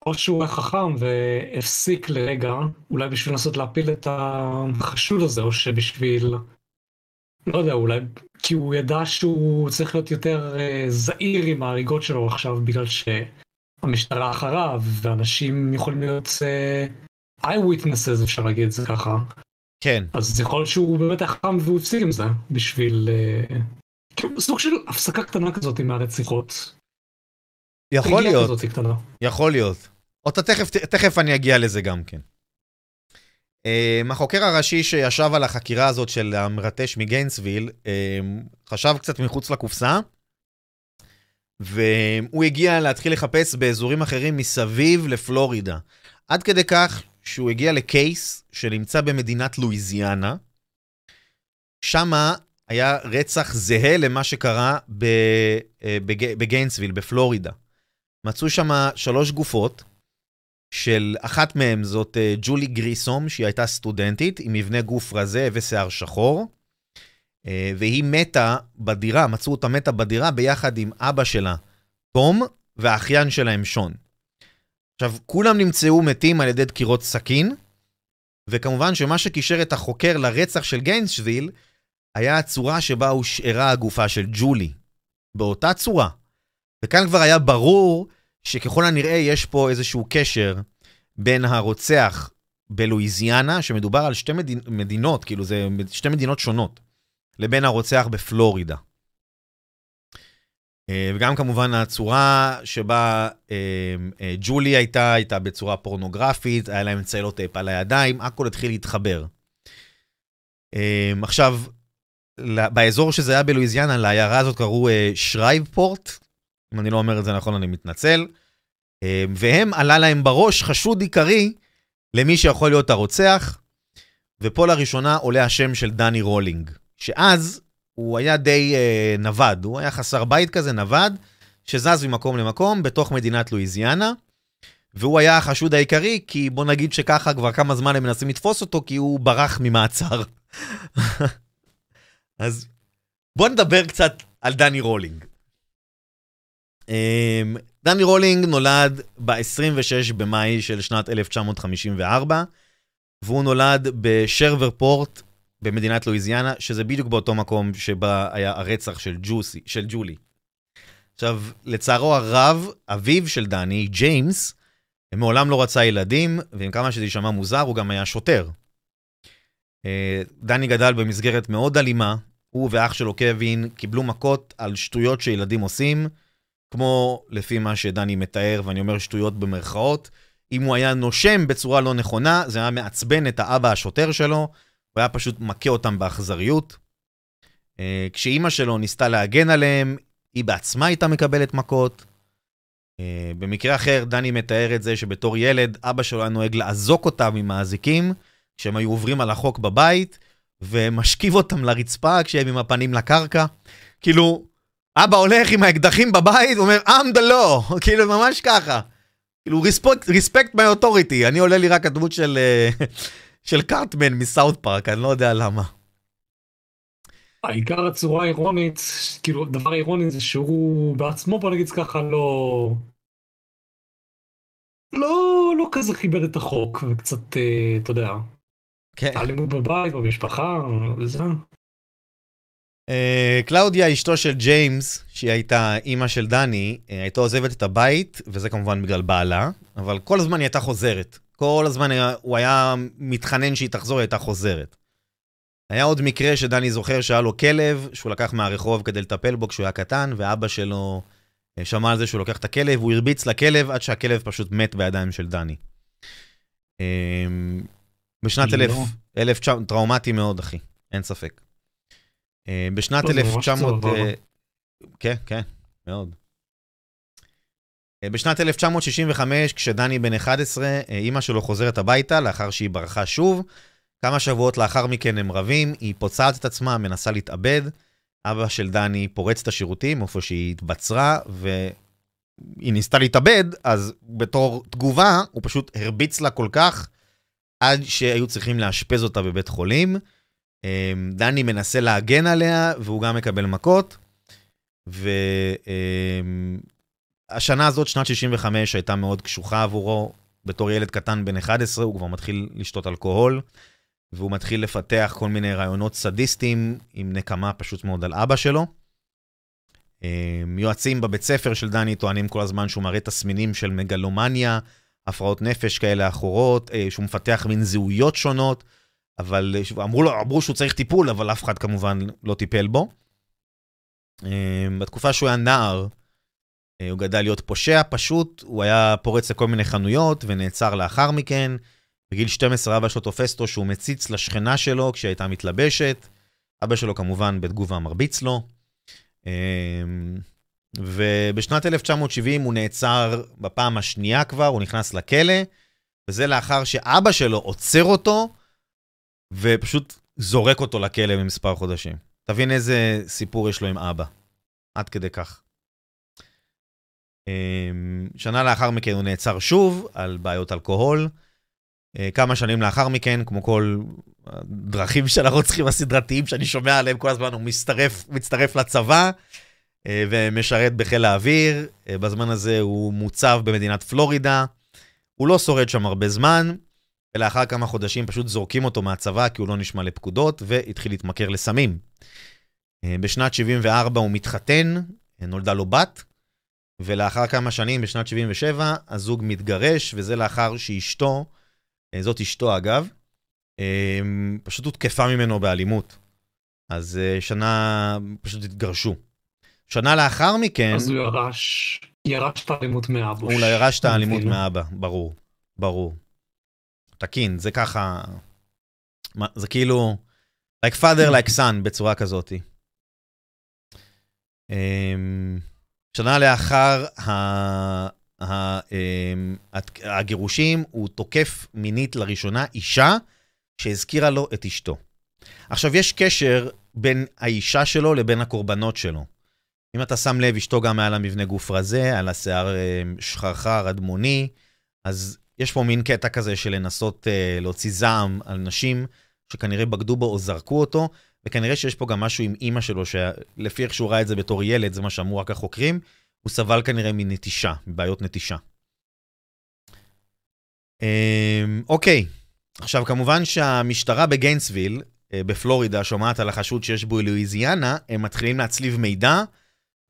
או שהוא היה חכם והפסיק לרגע, אולי בשביל לנסות להפיל את החשוד הזה, או שבשביל, לא יודע, אולי כי הוא ידע שהוא צריך להיות יותר uh, זהיר עם ההריגות שלו עכשיו, בגלל שהמשטרה אחריו, ואנשים יכולים להיות uh, eye witnesses, אפשר להגיד את זה ככה. כן. אז יכול להיות שהוא באמת היה והוא הפסיק עם זה, בשביל... Uh, כאילו סוג של הפסקה קטנה כזאת עם הרציחות. יכול להיות, יכול להיות. אותה תכף, תכף אני אגיע לזה גם כן. Um, החוקר הראשי שישב על החקירה הזאת של המרטש מגיינסוויל, um, חשב קצת מחוץ לקופסה, והוא הגיע להתחיל לחפש באזורים אחרים מסביב לפלורידה. עד כדי כך שהוא הגיע לקייס שנמצא במדינת לואיזיאנה. שמה היה רצח זהה למה שקרה אה, בגיינסוויל, בפלורידה. מצאו שם שלוש גופות, של אחת מהן זאת uh, ג'ולי גריסום, שהיא הייתה סטודנטית עם מבנה גוף רזה ושיער שחור, uh, והיא מתה בדירה, מצאו אותה מתה בדירה ביחד עם אבא שלה, תום, והאחיין שלהם, שון. עכשיו, כולם נמצאו מתים על ידי דקירות סכין, וכמובן שמה שקישר את החוקר לרצח של גיינסוויל, היה הצורה שבה הושארה הגופה של ג'ולי. באותה צורה. וכאן כבר היה ברור שככל הנראה יש פה איזשהו קשר בין הרוצח בלואיזיאנה, שמדובר על שתי מדינ... מדינות, כאילו זה שתי מדינות שונות, לבין הרוצח בפלורידה. אה, וגם כמובן הצורה שבה ג'ולי הייתה, הייתה בצורה פורנוגרפית, היה להם צלוטייפ על הידיים, הכל התחיל להתחבר. עכשיו, באזור שזה היה בלואיזיאנה, לעיירה הזאת קראו שרייבפורט, אם אני לא אומר את זה נכון, אני מתנצל. והם, עלה להם בראש חשוד עיקרי למי שיכול להיות הרוצח, ופה לראשונה עולה השם של דני רולינג, שאז הוא היה די אה, נווד, הוא היה חסר בית כזה, נווד, שזז ממקום למקום בתוך מדינת לואיזיאנה, והוא היה החשוד העיקרי, כי בוא נגיד שככה כבר כמה זמן הם מנסים לתפוס אותו, כי הוא ברח ממעצר. אז בוא נדבר קצת על דני רולינג. אמ, דני רולינג נולד ב-26 במאי של שנת 1954, והוא נולד בשריבפורט במדינת לואיזיאנה, שזה בדיוק באותו מקום שבה היה הרצח של, ג'וסי, של ג'ולי. עכשיו, לצערו הרב, אביו של דני, ג'יימס, מעולם לא רצה ילדים, ועם כמה שזה יישמע מוזר, הוא גם היה שוטר. אה, דני גדל במסגרת מאוד אלימה, הוא ואח שלו קווין קיבלו מכות על שטויות שילדים עושים, כמו לפי מה שדני מתאר, ואני אומר שטויות במרכאות, אם הוא היה נושם בצורה לא נכונה, זה היה מעצבן את האבא השוטר שלו, הוא היה פשוט מכה אותם באכזריות. אה, כשאימא שלו ניסתה להגן עליהם, היא בעצמה הייתה מקבלת מכות. אה, במקרה אחר, דני מתאר את זה שבתור ילד, אבא שלו היה נוהג לאזוק אותם עם האזיקים, כשהם היו עוברים על החוק בבית, ומשכיב אותם לרצפה כשהם עם הפנים לקרקע. כאילו, אבא הולך עם האקדחים בבית, אומר, I'm the law, כאילו, ממש ככה. כאילו, respect my authority, אני עולה לי רק הדמות של, אה, של קארטמן מסאוט פארק, אני לא יודע למה. העיקר הצורה האירונית, כאילו, דבר אירוני זה שהוא בעצמו, בוא נגיד ככה, לא... לא, לא כזה חיבר את החוק, וקצת, אה, אתה יודע, כן. אלימות בבית, במשפחה, וזה. אה, קלאודיה, אשתו של ג'יימס, שהיא הייתה אימא של דני, אה, הייתה עוזבת את הבית, וזה כמובן בגלל בעלה, אבל כל הזמן היא הייתה חוזרת. כל הזמן היה, הוא היה מתחנן שהיא תחזור, היא הייתה חוזרת. היה עוד מקרה שדני זוכר שהיה לו כלב, שהוא לקח מהרחוב כדי לטפל בו כשהוא היה קטן, ואבא שלו אה, שמע על זה שהוא לוקח את הכלב, הוא הרביץ לכלב עד שהכלב פשוט מת בידיים של דני. בשנת אלף. אלף, טראומטי מאוד, אחי, אין ספק. אה, בשנת 1900... אה, כן, כן, מאוד. אה, בשנת 1965, כשדני בן 11, אימא שלו חוזרת הביתה לאחר שהיא ברחה שוב. כמה שבועות לאחר מכן הם רבים, היא פוצעת את עצמה, מנסה להתאבד. אבא של דני פורץ את השירותים, איפה שהיא התבצרה, והיא ניסתה להתאבד, אז בתור תגובה, הוא פשוט הרביץ לה כל כך, עד שהיו צריכים לאשפז אותה בבית חולים. אמ, דני מנסה להגן עליה, והוא גם מקבל מכות. והשנה אמ, הזאת, שנת 65, הייתה מאוד קשוחה עבורו. בתור ילד קטן בן 11, הוא כבר מתחיל לשתות אלכוהול, והוא מתחיל לפתח כל מיני רעיונות סדיסטיים עם נקמה פשוט מאוד על אבא שלו. אמ, יועצים בבית ספר של דני טוענים כל הזמן שהוא מראה תסמינים של מגלומניה, הפרעות נפש כאלה אחרות, אה, שהוא מפתח מין זהויות שונות. אבל אמרו לו, אמרו שהוא צריך טיפול, אבל אף אחד כמובן לא טיפל בו. אמ, בתקופה שהוא היה נער, אה, הוא גדל להיות פושע פשוט, הוא היה פורץ לכל מיני חנויות ונעצר לאחר מכן. בגיל 12 אבא שלו תופס אותו שהוא מציץ לשכנה שלו כשהיא הייתה מתלבשת. אבא שלו כמובן בתגובה מרביץ לו. אמ, ובשנת 1970 הוא נעצר בפעם השנייה כבר, הוא נכנס לכלא, וזה לאחר שאבא שלו עוצר אותו ופשוט זורק אותו לכלא במספר חודשים. תבין איזה סיפור יש לו עם אבא. עד כדי כך. אמ, שנה לאחר מכן הוא נעצר שוב על בעיות אלכוהול. אה, כמה שנים לאחר מכן, כמו כל הדרכים של הרוצחים הסדרתיים שאני שומע עליהם כל הזמן, הוא מצטרף, מצטרף לצבא אה, ומשרת בחיל האוויר. אה, בזמן הזה הוא מוצב במדינת פלורידה. הוא לא שורד שם הרבה זמן, ולאחר כמה חודשים פשוט זורקים אותו מהצבא כי הוא לא נשמע לפקודות, והתחיל להתמכר לסמים. בשנת 74 הוא מתחתן, נולדה לו בת, ולאחר כמה שנים, בשנת 77, הזוג מתגרש, וזה לאחר שאשתו, אה, זאת אשתו אגב, אה, פשוט הותקפה ממנו באלימות. אז שנה פשוט התגרשו. שנה לאחר מכן, אז הוא ירש, ירש את האלימות מאבא. הוא ירש את האלימות. מאבא, ברור, ברור. תקין, זה ככה, זה כאילו, like father like son בצורה כזאתי. אמ, שנה לאחר ה- ה- אמ, הת- הגירושים, הוא תוקף מינית לראשונה אישה שהזכירה לו את אשתו. עכשיו, יש קשר בין האישה שלו לבין הקורבנות שלו. אם אתה שם לב, אשתו גם היה לה מבנה גוף רזה, היה לה שיער אה, שחרחר, אדמוני, אז יש פה מין קטע כזה של לנסות אה, להוציא זעם על נשים שכנראה בגדו בו או זרקו אותו, וכנראה שיש פה גם משהו עם אימא שלו, שלפי איך שהוא ראה את זה בתור ילד, זה מה שאמרו רק החוקרים, הוא סבל כנראה מנטישה, מבעיות נטישה. אמ, אוקיי, עכשיו כמובן שהמשטרה בגיינסוויל, אה, בפלורידה, שומעת על החשוד שיש בו לואיזיאנה, הם מתחילים להצליב מידע,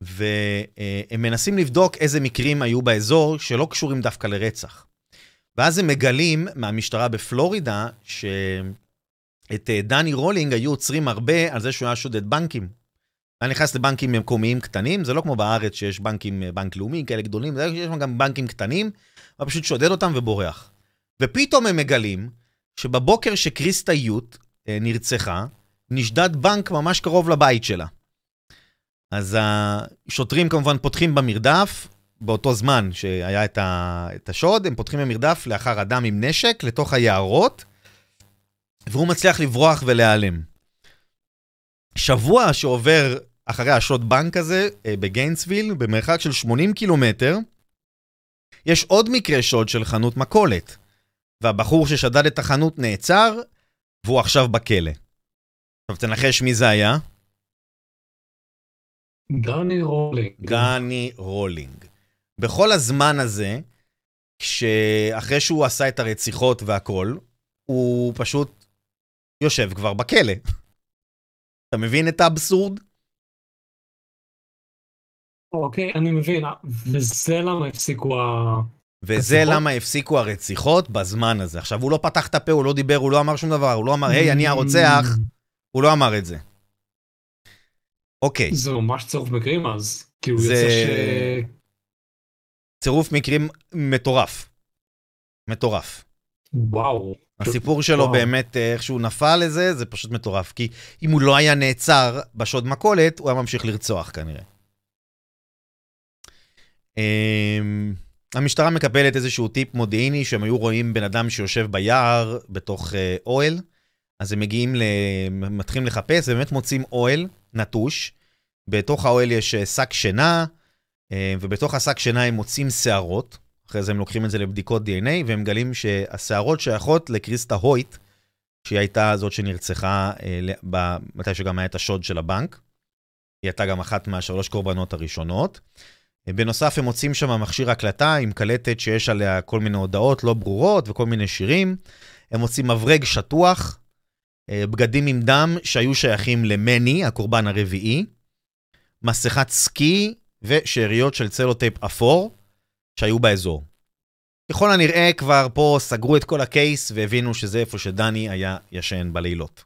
והם מנסים לבדוק איזה מקרים היו באזור שלא קשורים דווקא לרצח. ואז הם מגלים מהמשטרה בפלורידה שאת אה, דני רולינג היו עוצרים הרבה על זה שהוא היה שודד בנקים. היה נכנס לבנקים מקומיים קטנים, זה לא כמו בארץ שיש בנקים, אה, בנק לאומי, כאלה גדולים, יש גם בנקים קטנים, הוא פשוט שודד אותם ובורח. ופתאום הם מגלים שבבוקר שקריסטה יוט אה, נרצחה, נשדד בנק ממש קרוב לבית שלה. אז השוטרים כמובן פותחים במרדף, באותו זמן שהיה את. את השוד, הם פותחים במרדף לאחר אדם עם נשק לתוך היערות, והוא מצליח לברוח ולהיעלם. שבוע שעובר אחרי השוד בנק הזה אה, בגיינסוויל, במרחק של 80 קילומטר, יש עוד מקרה שוד של חנות מכולת, והבחור ששדד את החנות נעצר, והוא עכשיו בכלא. עכשיו תנחש מי זה היה? דני רולינג. דני רולינג. בכל הזמן הזה, כשאחרי שהוא עשה את הרציחות והכל, הוא פשוט יושב כבר בכלא. אתה מבין את האבסורד? אוקיי, אני מבין, וזה למה הפסיקו ה... וזה רציחות? למה הפסיקו הרציחות בזמן הזה. עכשיו, הוא לא פתח את הפה, הוא לא דיבר, הוא לא אמר שום דבר, הוא לא אמר, היי, אני הרוצח, הוא לא אמר את זה. אוקיי, זה ממש צירוף מקרים אז. כאילו זה- יוצא ש... צירוף מקרים מטורף. מטורף. וואו. הסיפור שלו וואו. באמת, אה, איך שהוא נפל לזה, זה פשוט מטורף. כי אם הוא לא היה נעצר בשוד מכולת, הוא היה ממשיך לרצוח כנראה. אמ, המשטרה מקבלת איזשהו טיפ מודיעיני שהם היו רואים בן אדם שיושב ביער בתוך אה, אוהל, אז הם מגיעים, ל... מתחילים לחפש, ובאמת מוצאים אוהל נטוש. בתוך האוהל יש אה, שק שינה, ובתוך השק שינה הם מוצאים שערות. אחרי זה הם לוקחים את זה לבדיקות DNA, והם מגלים שהשערות שייכות לקריסטה הויט, שהיא הייתה זאת שנרצחה אה, מתי שגם היה את השוד של הבנק. היא הייתה גם אחת מהשלוש קורבנות הראשונות. אה, בנוסף, הם מוצאים שם מכשיר הקלטה עם קלטת שיש עליה כל מיני הודעות לא ברורות וכל מיני שירים. הם מוצאים מברג שטוח, אה, בגדים עם דם שהיו שייכים למני, הקורבן הרביעי, מסכת סקי ושאריות של צלוטייפ אפור שהיו באזור. ככל הנראה כבר פה סגרו את כל הקייס והבינו שזה איפה שדני היה ישן בלילות.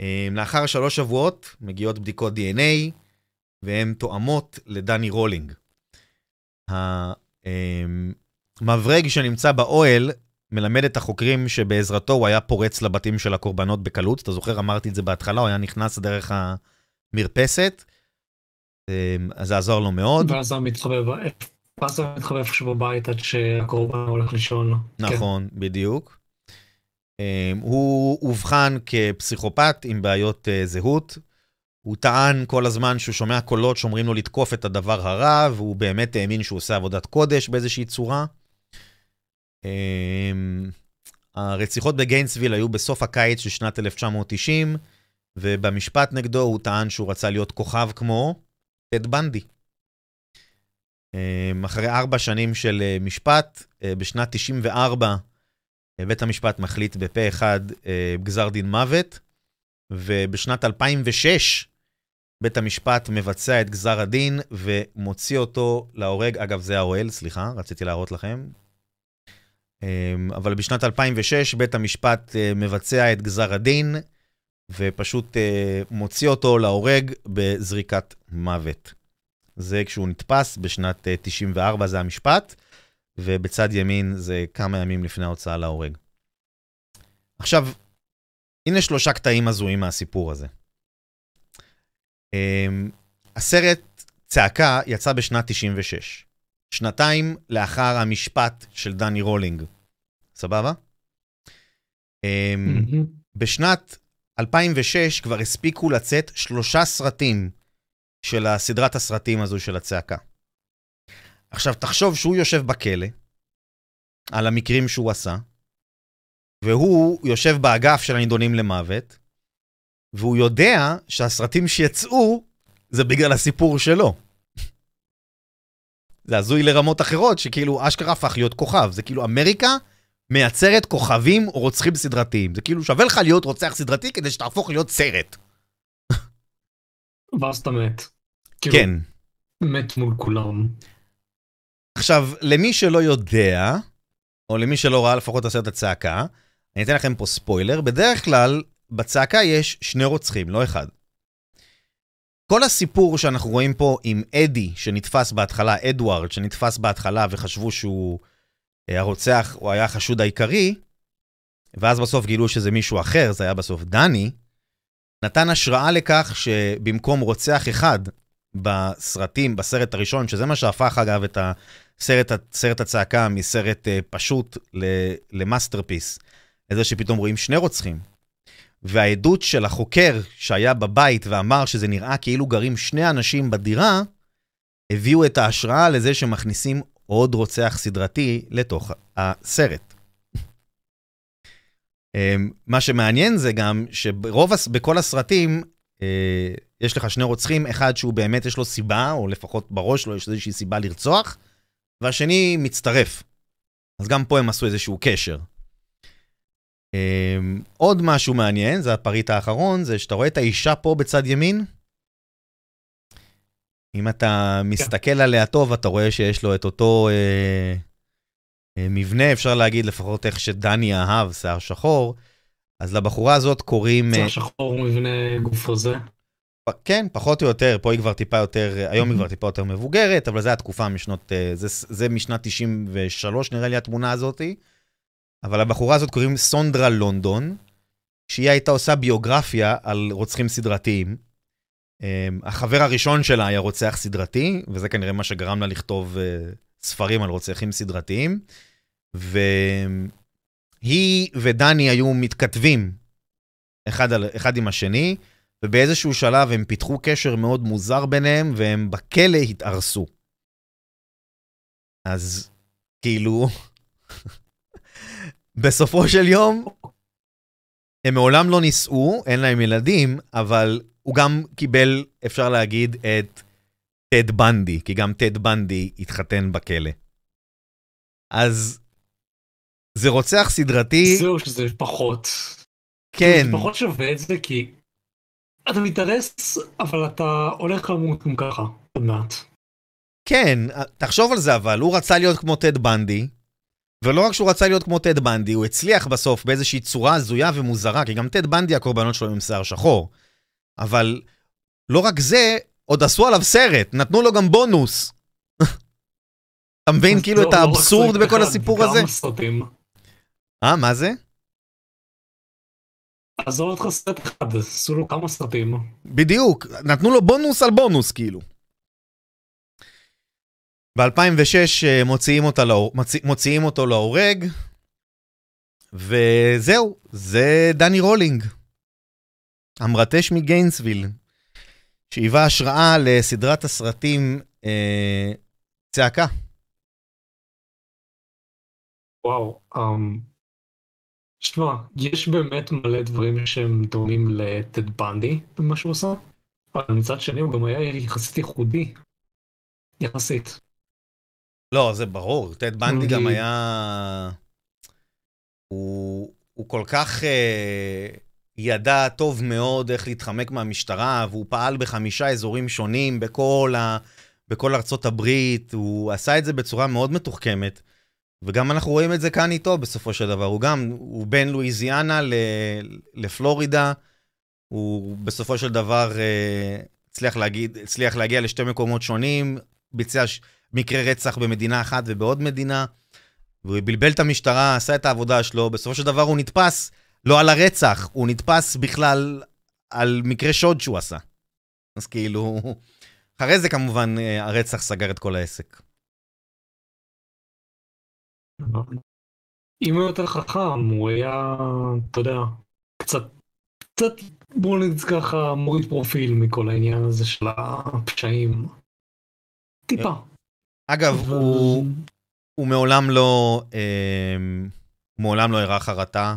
אה, לאחר שלוש שבועות מגיעות בדיקות DNA והן תואמות לדני רולינג. המברג שנמצא באוהל מלמד את החוקרים שבעזרתו הוא היה פורץ לבתים של הקורבנות בקלות. אתה זוכר, אמרתי את זה בהתחלה, הוא היה נכנס דרך המרפסת. אה, אז זה עזר לו מאוד. ואז הוא הוא מתחבא איפשהו בבית עד שהקורבן הולך לישון. כן. נכון, בדיוק. Um, הוא אובחן כפסיכופת עם בעיות uh, זהות. הוא טען כל הזמן שהוא שומע קולות שאומרים לו לתקוף את הדבר הרע, והוא באמת האמין שהוא עושה עבודת קודש באיזושהי צורה. Um, הרציחות בגיינסוויל היו בסוף הקיץ של שנת 1990, ובמשפט נגדו הוא טען שהוא רצה להיות כוכב כמו טד בנדי. Um, אחרי ארבע שנים של uh, משפט, uh, בשנת 94, uh, בית המשפט מחליט בפה אחד גזר דין מוות, ובשנת 2006 בית המשפט מבצע את גזר הדין ומוציא אותו להורג. אגב, זה האוהל, סליחה, רציתי להראות לכם. Um, אבל בשנת 2006 בית המשפט מבצע את גזר הדין, ופשוט אה, מוציא אותו להורג בזריקת מוות. זה כשהוא נתפס בשנת אה, 94, זה המשפט, ובצד ימין זה כמה ימים לפני ההוצאה להורג. עכשיו, הנה שלושה קטעים הזויים מהסיפור הזה. אה, הסרט צעקה יצא בשנת 96, שנתיים לאחר המשפט של דני רולינג. סבבה? אה, מהמם. בשנת 2006 כבר הספיקו לצאת שלושה סרטים של הסדרת הסרטים הזו של הצעקה. עכשיו, תחשוב שהוא יושב בכלא, על המקרים שהוא עשה, והוא יושב באגף של הנידונים למוות, והוא יודע שהסרטים שיצאו זה בגלל הסיפור שלו. זה הזוי לרמות אחרות, שכאילו אשכרה הפך להיות כוכב. זה כאילו אמריקה מייצרת כוכבים רוצחים סדרתיים. זה כאילו שווה לך להיות רוצח סדרתי כדי שתהפוך להיות סרט. ואז אתה מת. כאילו, כן. מת מול כולם. עכשיו, למי שלא יודע, או למי שלא ראה לפחות את הסרט הצעקה, אני אתן לכם פה ספוילר. בדרך כלל, בצעקה יש שני רוצחים, לא אחד. כל הסיפור שאנחנו רואים פה עם אדי, שנתפס בהתחלה, אדוארד, שנתפס בהתחלה וחשבו שהוא אה, הרוצח, הוא היה החשוד העיקרי, ואז בסוף גילו שזה מישהו אחר, זה היה בסוף דני, נתן השראה לכך שבמקום רוצח אחד בסרטים, בסרט הראשון, שזה מה שהפך אגב את הסרט, סרט הצעקה מסרט אה, פשוט ל masterpiece, לזה שפתאום רואים שני רוצחים. והעדות של החוקר שהיה בבית ואמר שזה נראה כאילו גרים שני אנשים בדירה, הביאו את ההשראה לזה שמכניסים עוד רוצח סדרתי לתוך הסרט. אמ, מה שמעניין זה גם שברוב, בכל הסרטים, אה, יש לך שני רוצחים, אחד שהוא באמת יש לו סיבה, או לפחות בראש לו יש איזושהי סיבה לרצוח, והשני מצטרף. אז גם פה הם עשו איזשהו קשר. אמ, עוד משהו מעניין, זה הפריט האחרון, זה שאתה רואה את האישה פה בצד ימין? אם אתה מסתכל עליה טוב, אתה רואה שיש לו את אותו אה, מבנה, אפשר להגיד לפחות איך שדני אהב, שיער שחור. אז לבחורה הזאת קוראים... אה, השחור מבנה גוף הזה. כן, פחות או יותר, פה היא כבר טיפה יותר, היום היא כבר טיפה יותר מבוגרת, אבל זו התקופה משנות, אה, זה, זה משנת 93 נראה לי התמונה הזאתי. אבל הבחורה הזאת קוראים סונדרה לונדון, שהיא הייתה עושה ביוגרפיה על רוצחים סדרתיים. אה, החבר הראשון שלה היה רוצח סדרתי, וזה כנראה מה שגרם לה לכתוב אה, ספרים על רוצחים סדרתיים. והיא ודני היו מתכתבים אחד, על, אחד עם השני, ובאיזשהו שלב הם פיתחו קשר מאוד מוזר ביניהם, והם בכלא התארסו. אז כאילו, בסופו של יום, הם מעולם לא נישאו, אין להם ילדים, אבל הוא גם קיבל, אפשר להגיד, את טד בנדי, כי גם טד בנדי התחתן בכלא. אז זה רוצח סדרתי, זהו שזה פחות. כן, זה פחות שווה את זה כי אתה מתארס אבל אתה הולך למות גם ככה עוד מעט. כן, תחשוב על זה אבל, הוא רצה להיות כמו טד בנדי, ולא רק שהוא רצה להיות כמו טד בנדי, הוא הצליח בסוף באיזושהי צורה הזויה ומוזרה, כי גם טד בנדי הקורבנות שלו עם שיער שחור. אבל לא רק זה, עוד עשו עליו סרט, נתנו לו גם בונוס. אתה מבין כאילו לא- את לא האבסורד בכל הסיפור גם הזה? סרטים. אה, מה זה? עזוב אותך סרט אחד, עשו לו כמה סרטים. בדיוק, נתנו לו בונוס על בונוס, כאילו. ב-2006 מוציאים, אותה לאור... מוציא... מוציאים אותו להורג, וזהו, זה דני רולינג, המרטש מגיינסוויל, שהיווה השראה לסדרת הסרטים אה, צעקה. וואו. אמ, שמע, יש באמת מלא דברים שהם דומים לטד בנדי במה שהוא עושה, אבל מצד שני הוא גם היה יחסית ייחודי. יחסית. לא, זה ברור, טד בנדי גם היה... הוא, הוא כל כך אה, ידע טוב מאוד איך להתחמק מהמשטרה, והוא פעל בחמישה אזורים שונים בכל, ה, בכל ארצות הברית, הוא עשה את זה בצורה מאוד מתוחכמת, וגם אנחנו רואים את זה כאן איתו בסופו של דבר. הוא גם, הוא בין לואיזיאנה לפלורידה, הוא בסופו של דבר אה, הצליח, להגיד, הצליח להגיע לשתי מקומות שונים, ביצע מקרה רצח במדינה אחת ובעוד מדינה, והוא בלבל את המשטרה, עשה את העבודה שלו, בסופו של דבר הוא נתפס לא על הרצח, הוא נתפס בכלל על מקרה שוד שהוא עשה. אז כאילו, אחרי זה כמובן אה, הרצח סגר את כל העסק. אם הוא יותר חכם, הוא היה, אתה יודע, קצת, קצת, בואו נגיד ככה, מוריד פרופיל מכל העניין הזה של הפשעים. טיפה. אגב, אבל- הוא, הוא מעולם לא, אה, מעולם לא הראה חרטה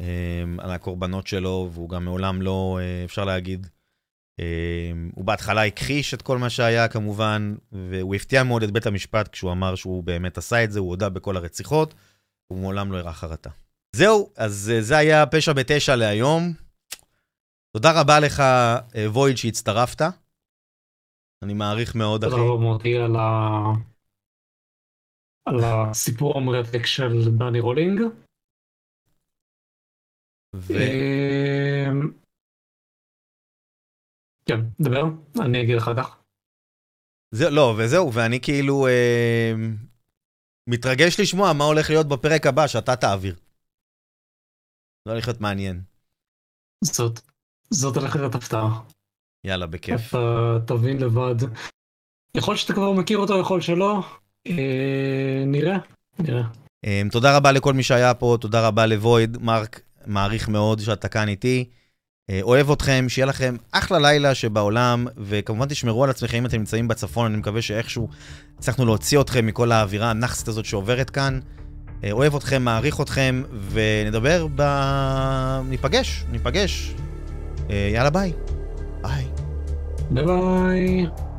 אה, על הקורבנות שלו, והוא גם מעולם לא, אה, אפשר להגיד, הוא בהתחלה הכחיש את כל מה שהיה כמובן, והוא הפתיע מאוד את בית המשפט כשהוא אמר שהוא באמת עשה את זה, הוא הודה בכל הרציחות, הוא מעולם לא הראה חרטה. זהו, אז אה, זה היה פשע בתשע להיום. תודה רבה לך, אה, וויד, שהצטרפת. אני מעריך מאוד, אחי. תודה רבה מוטי על ה... על הסיפור המרתק של דני רולינג. ו... כן, דבר, אני אגיד אחר כך. זה, לא, וזהו, ואני כאילו אה, מתרגש לשמוע מה הולך להיות בפרק הבא שאתה תעביר. זה הולך להיות מעניין. זאת, זאת הולכת להיות הפתעה. יאללה, בכיף. אתה תבין לבד. יכול שאתה כבר מכיר אותו, יכול שלא. אה, נראה, נראה. אה, תודה רבה לכל מי שהיה פה, תודה רבה לוויד, מרק, מעריך מאוד שאתה כאן איתי. אה, אוהב אתכם, שיהיה לכם אחלה לילה שבעולם, וכמובן תשמרו על עצמכם אם אתם נמצאים בצפון, אני מקווה שאיכשהו הצלחנו להוציא אתכם מכל האווירה הנאחסת הזאת שעוברת כאן. אה, אוהב אתכם, מעריך אתכם, ונדבר ב... ניפגש, ניפגש. אה, יאללה ביי. ביי. ביי ביי.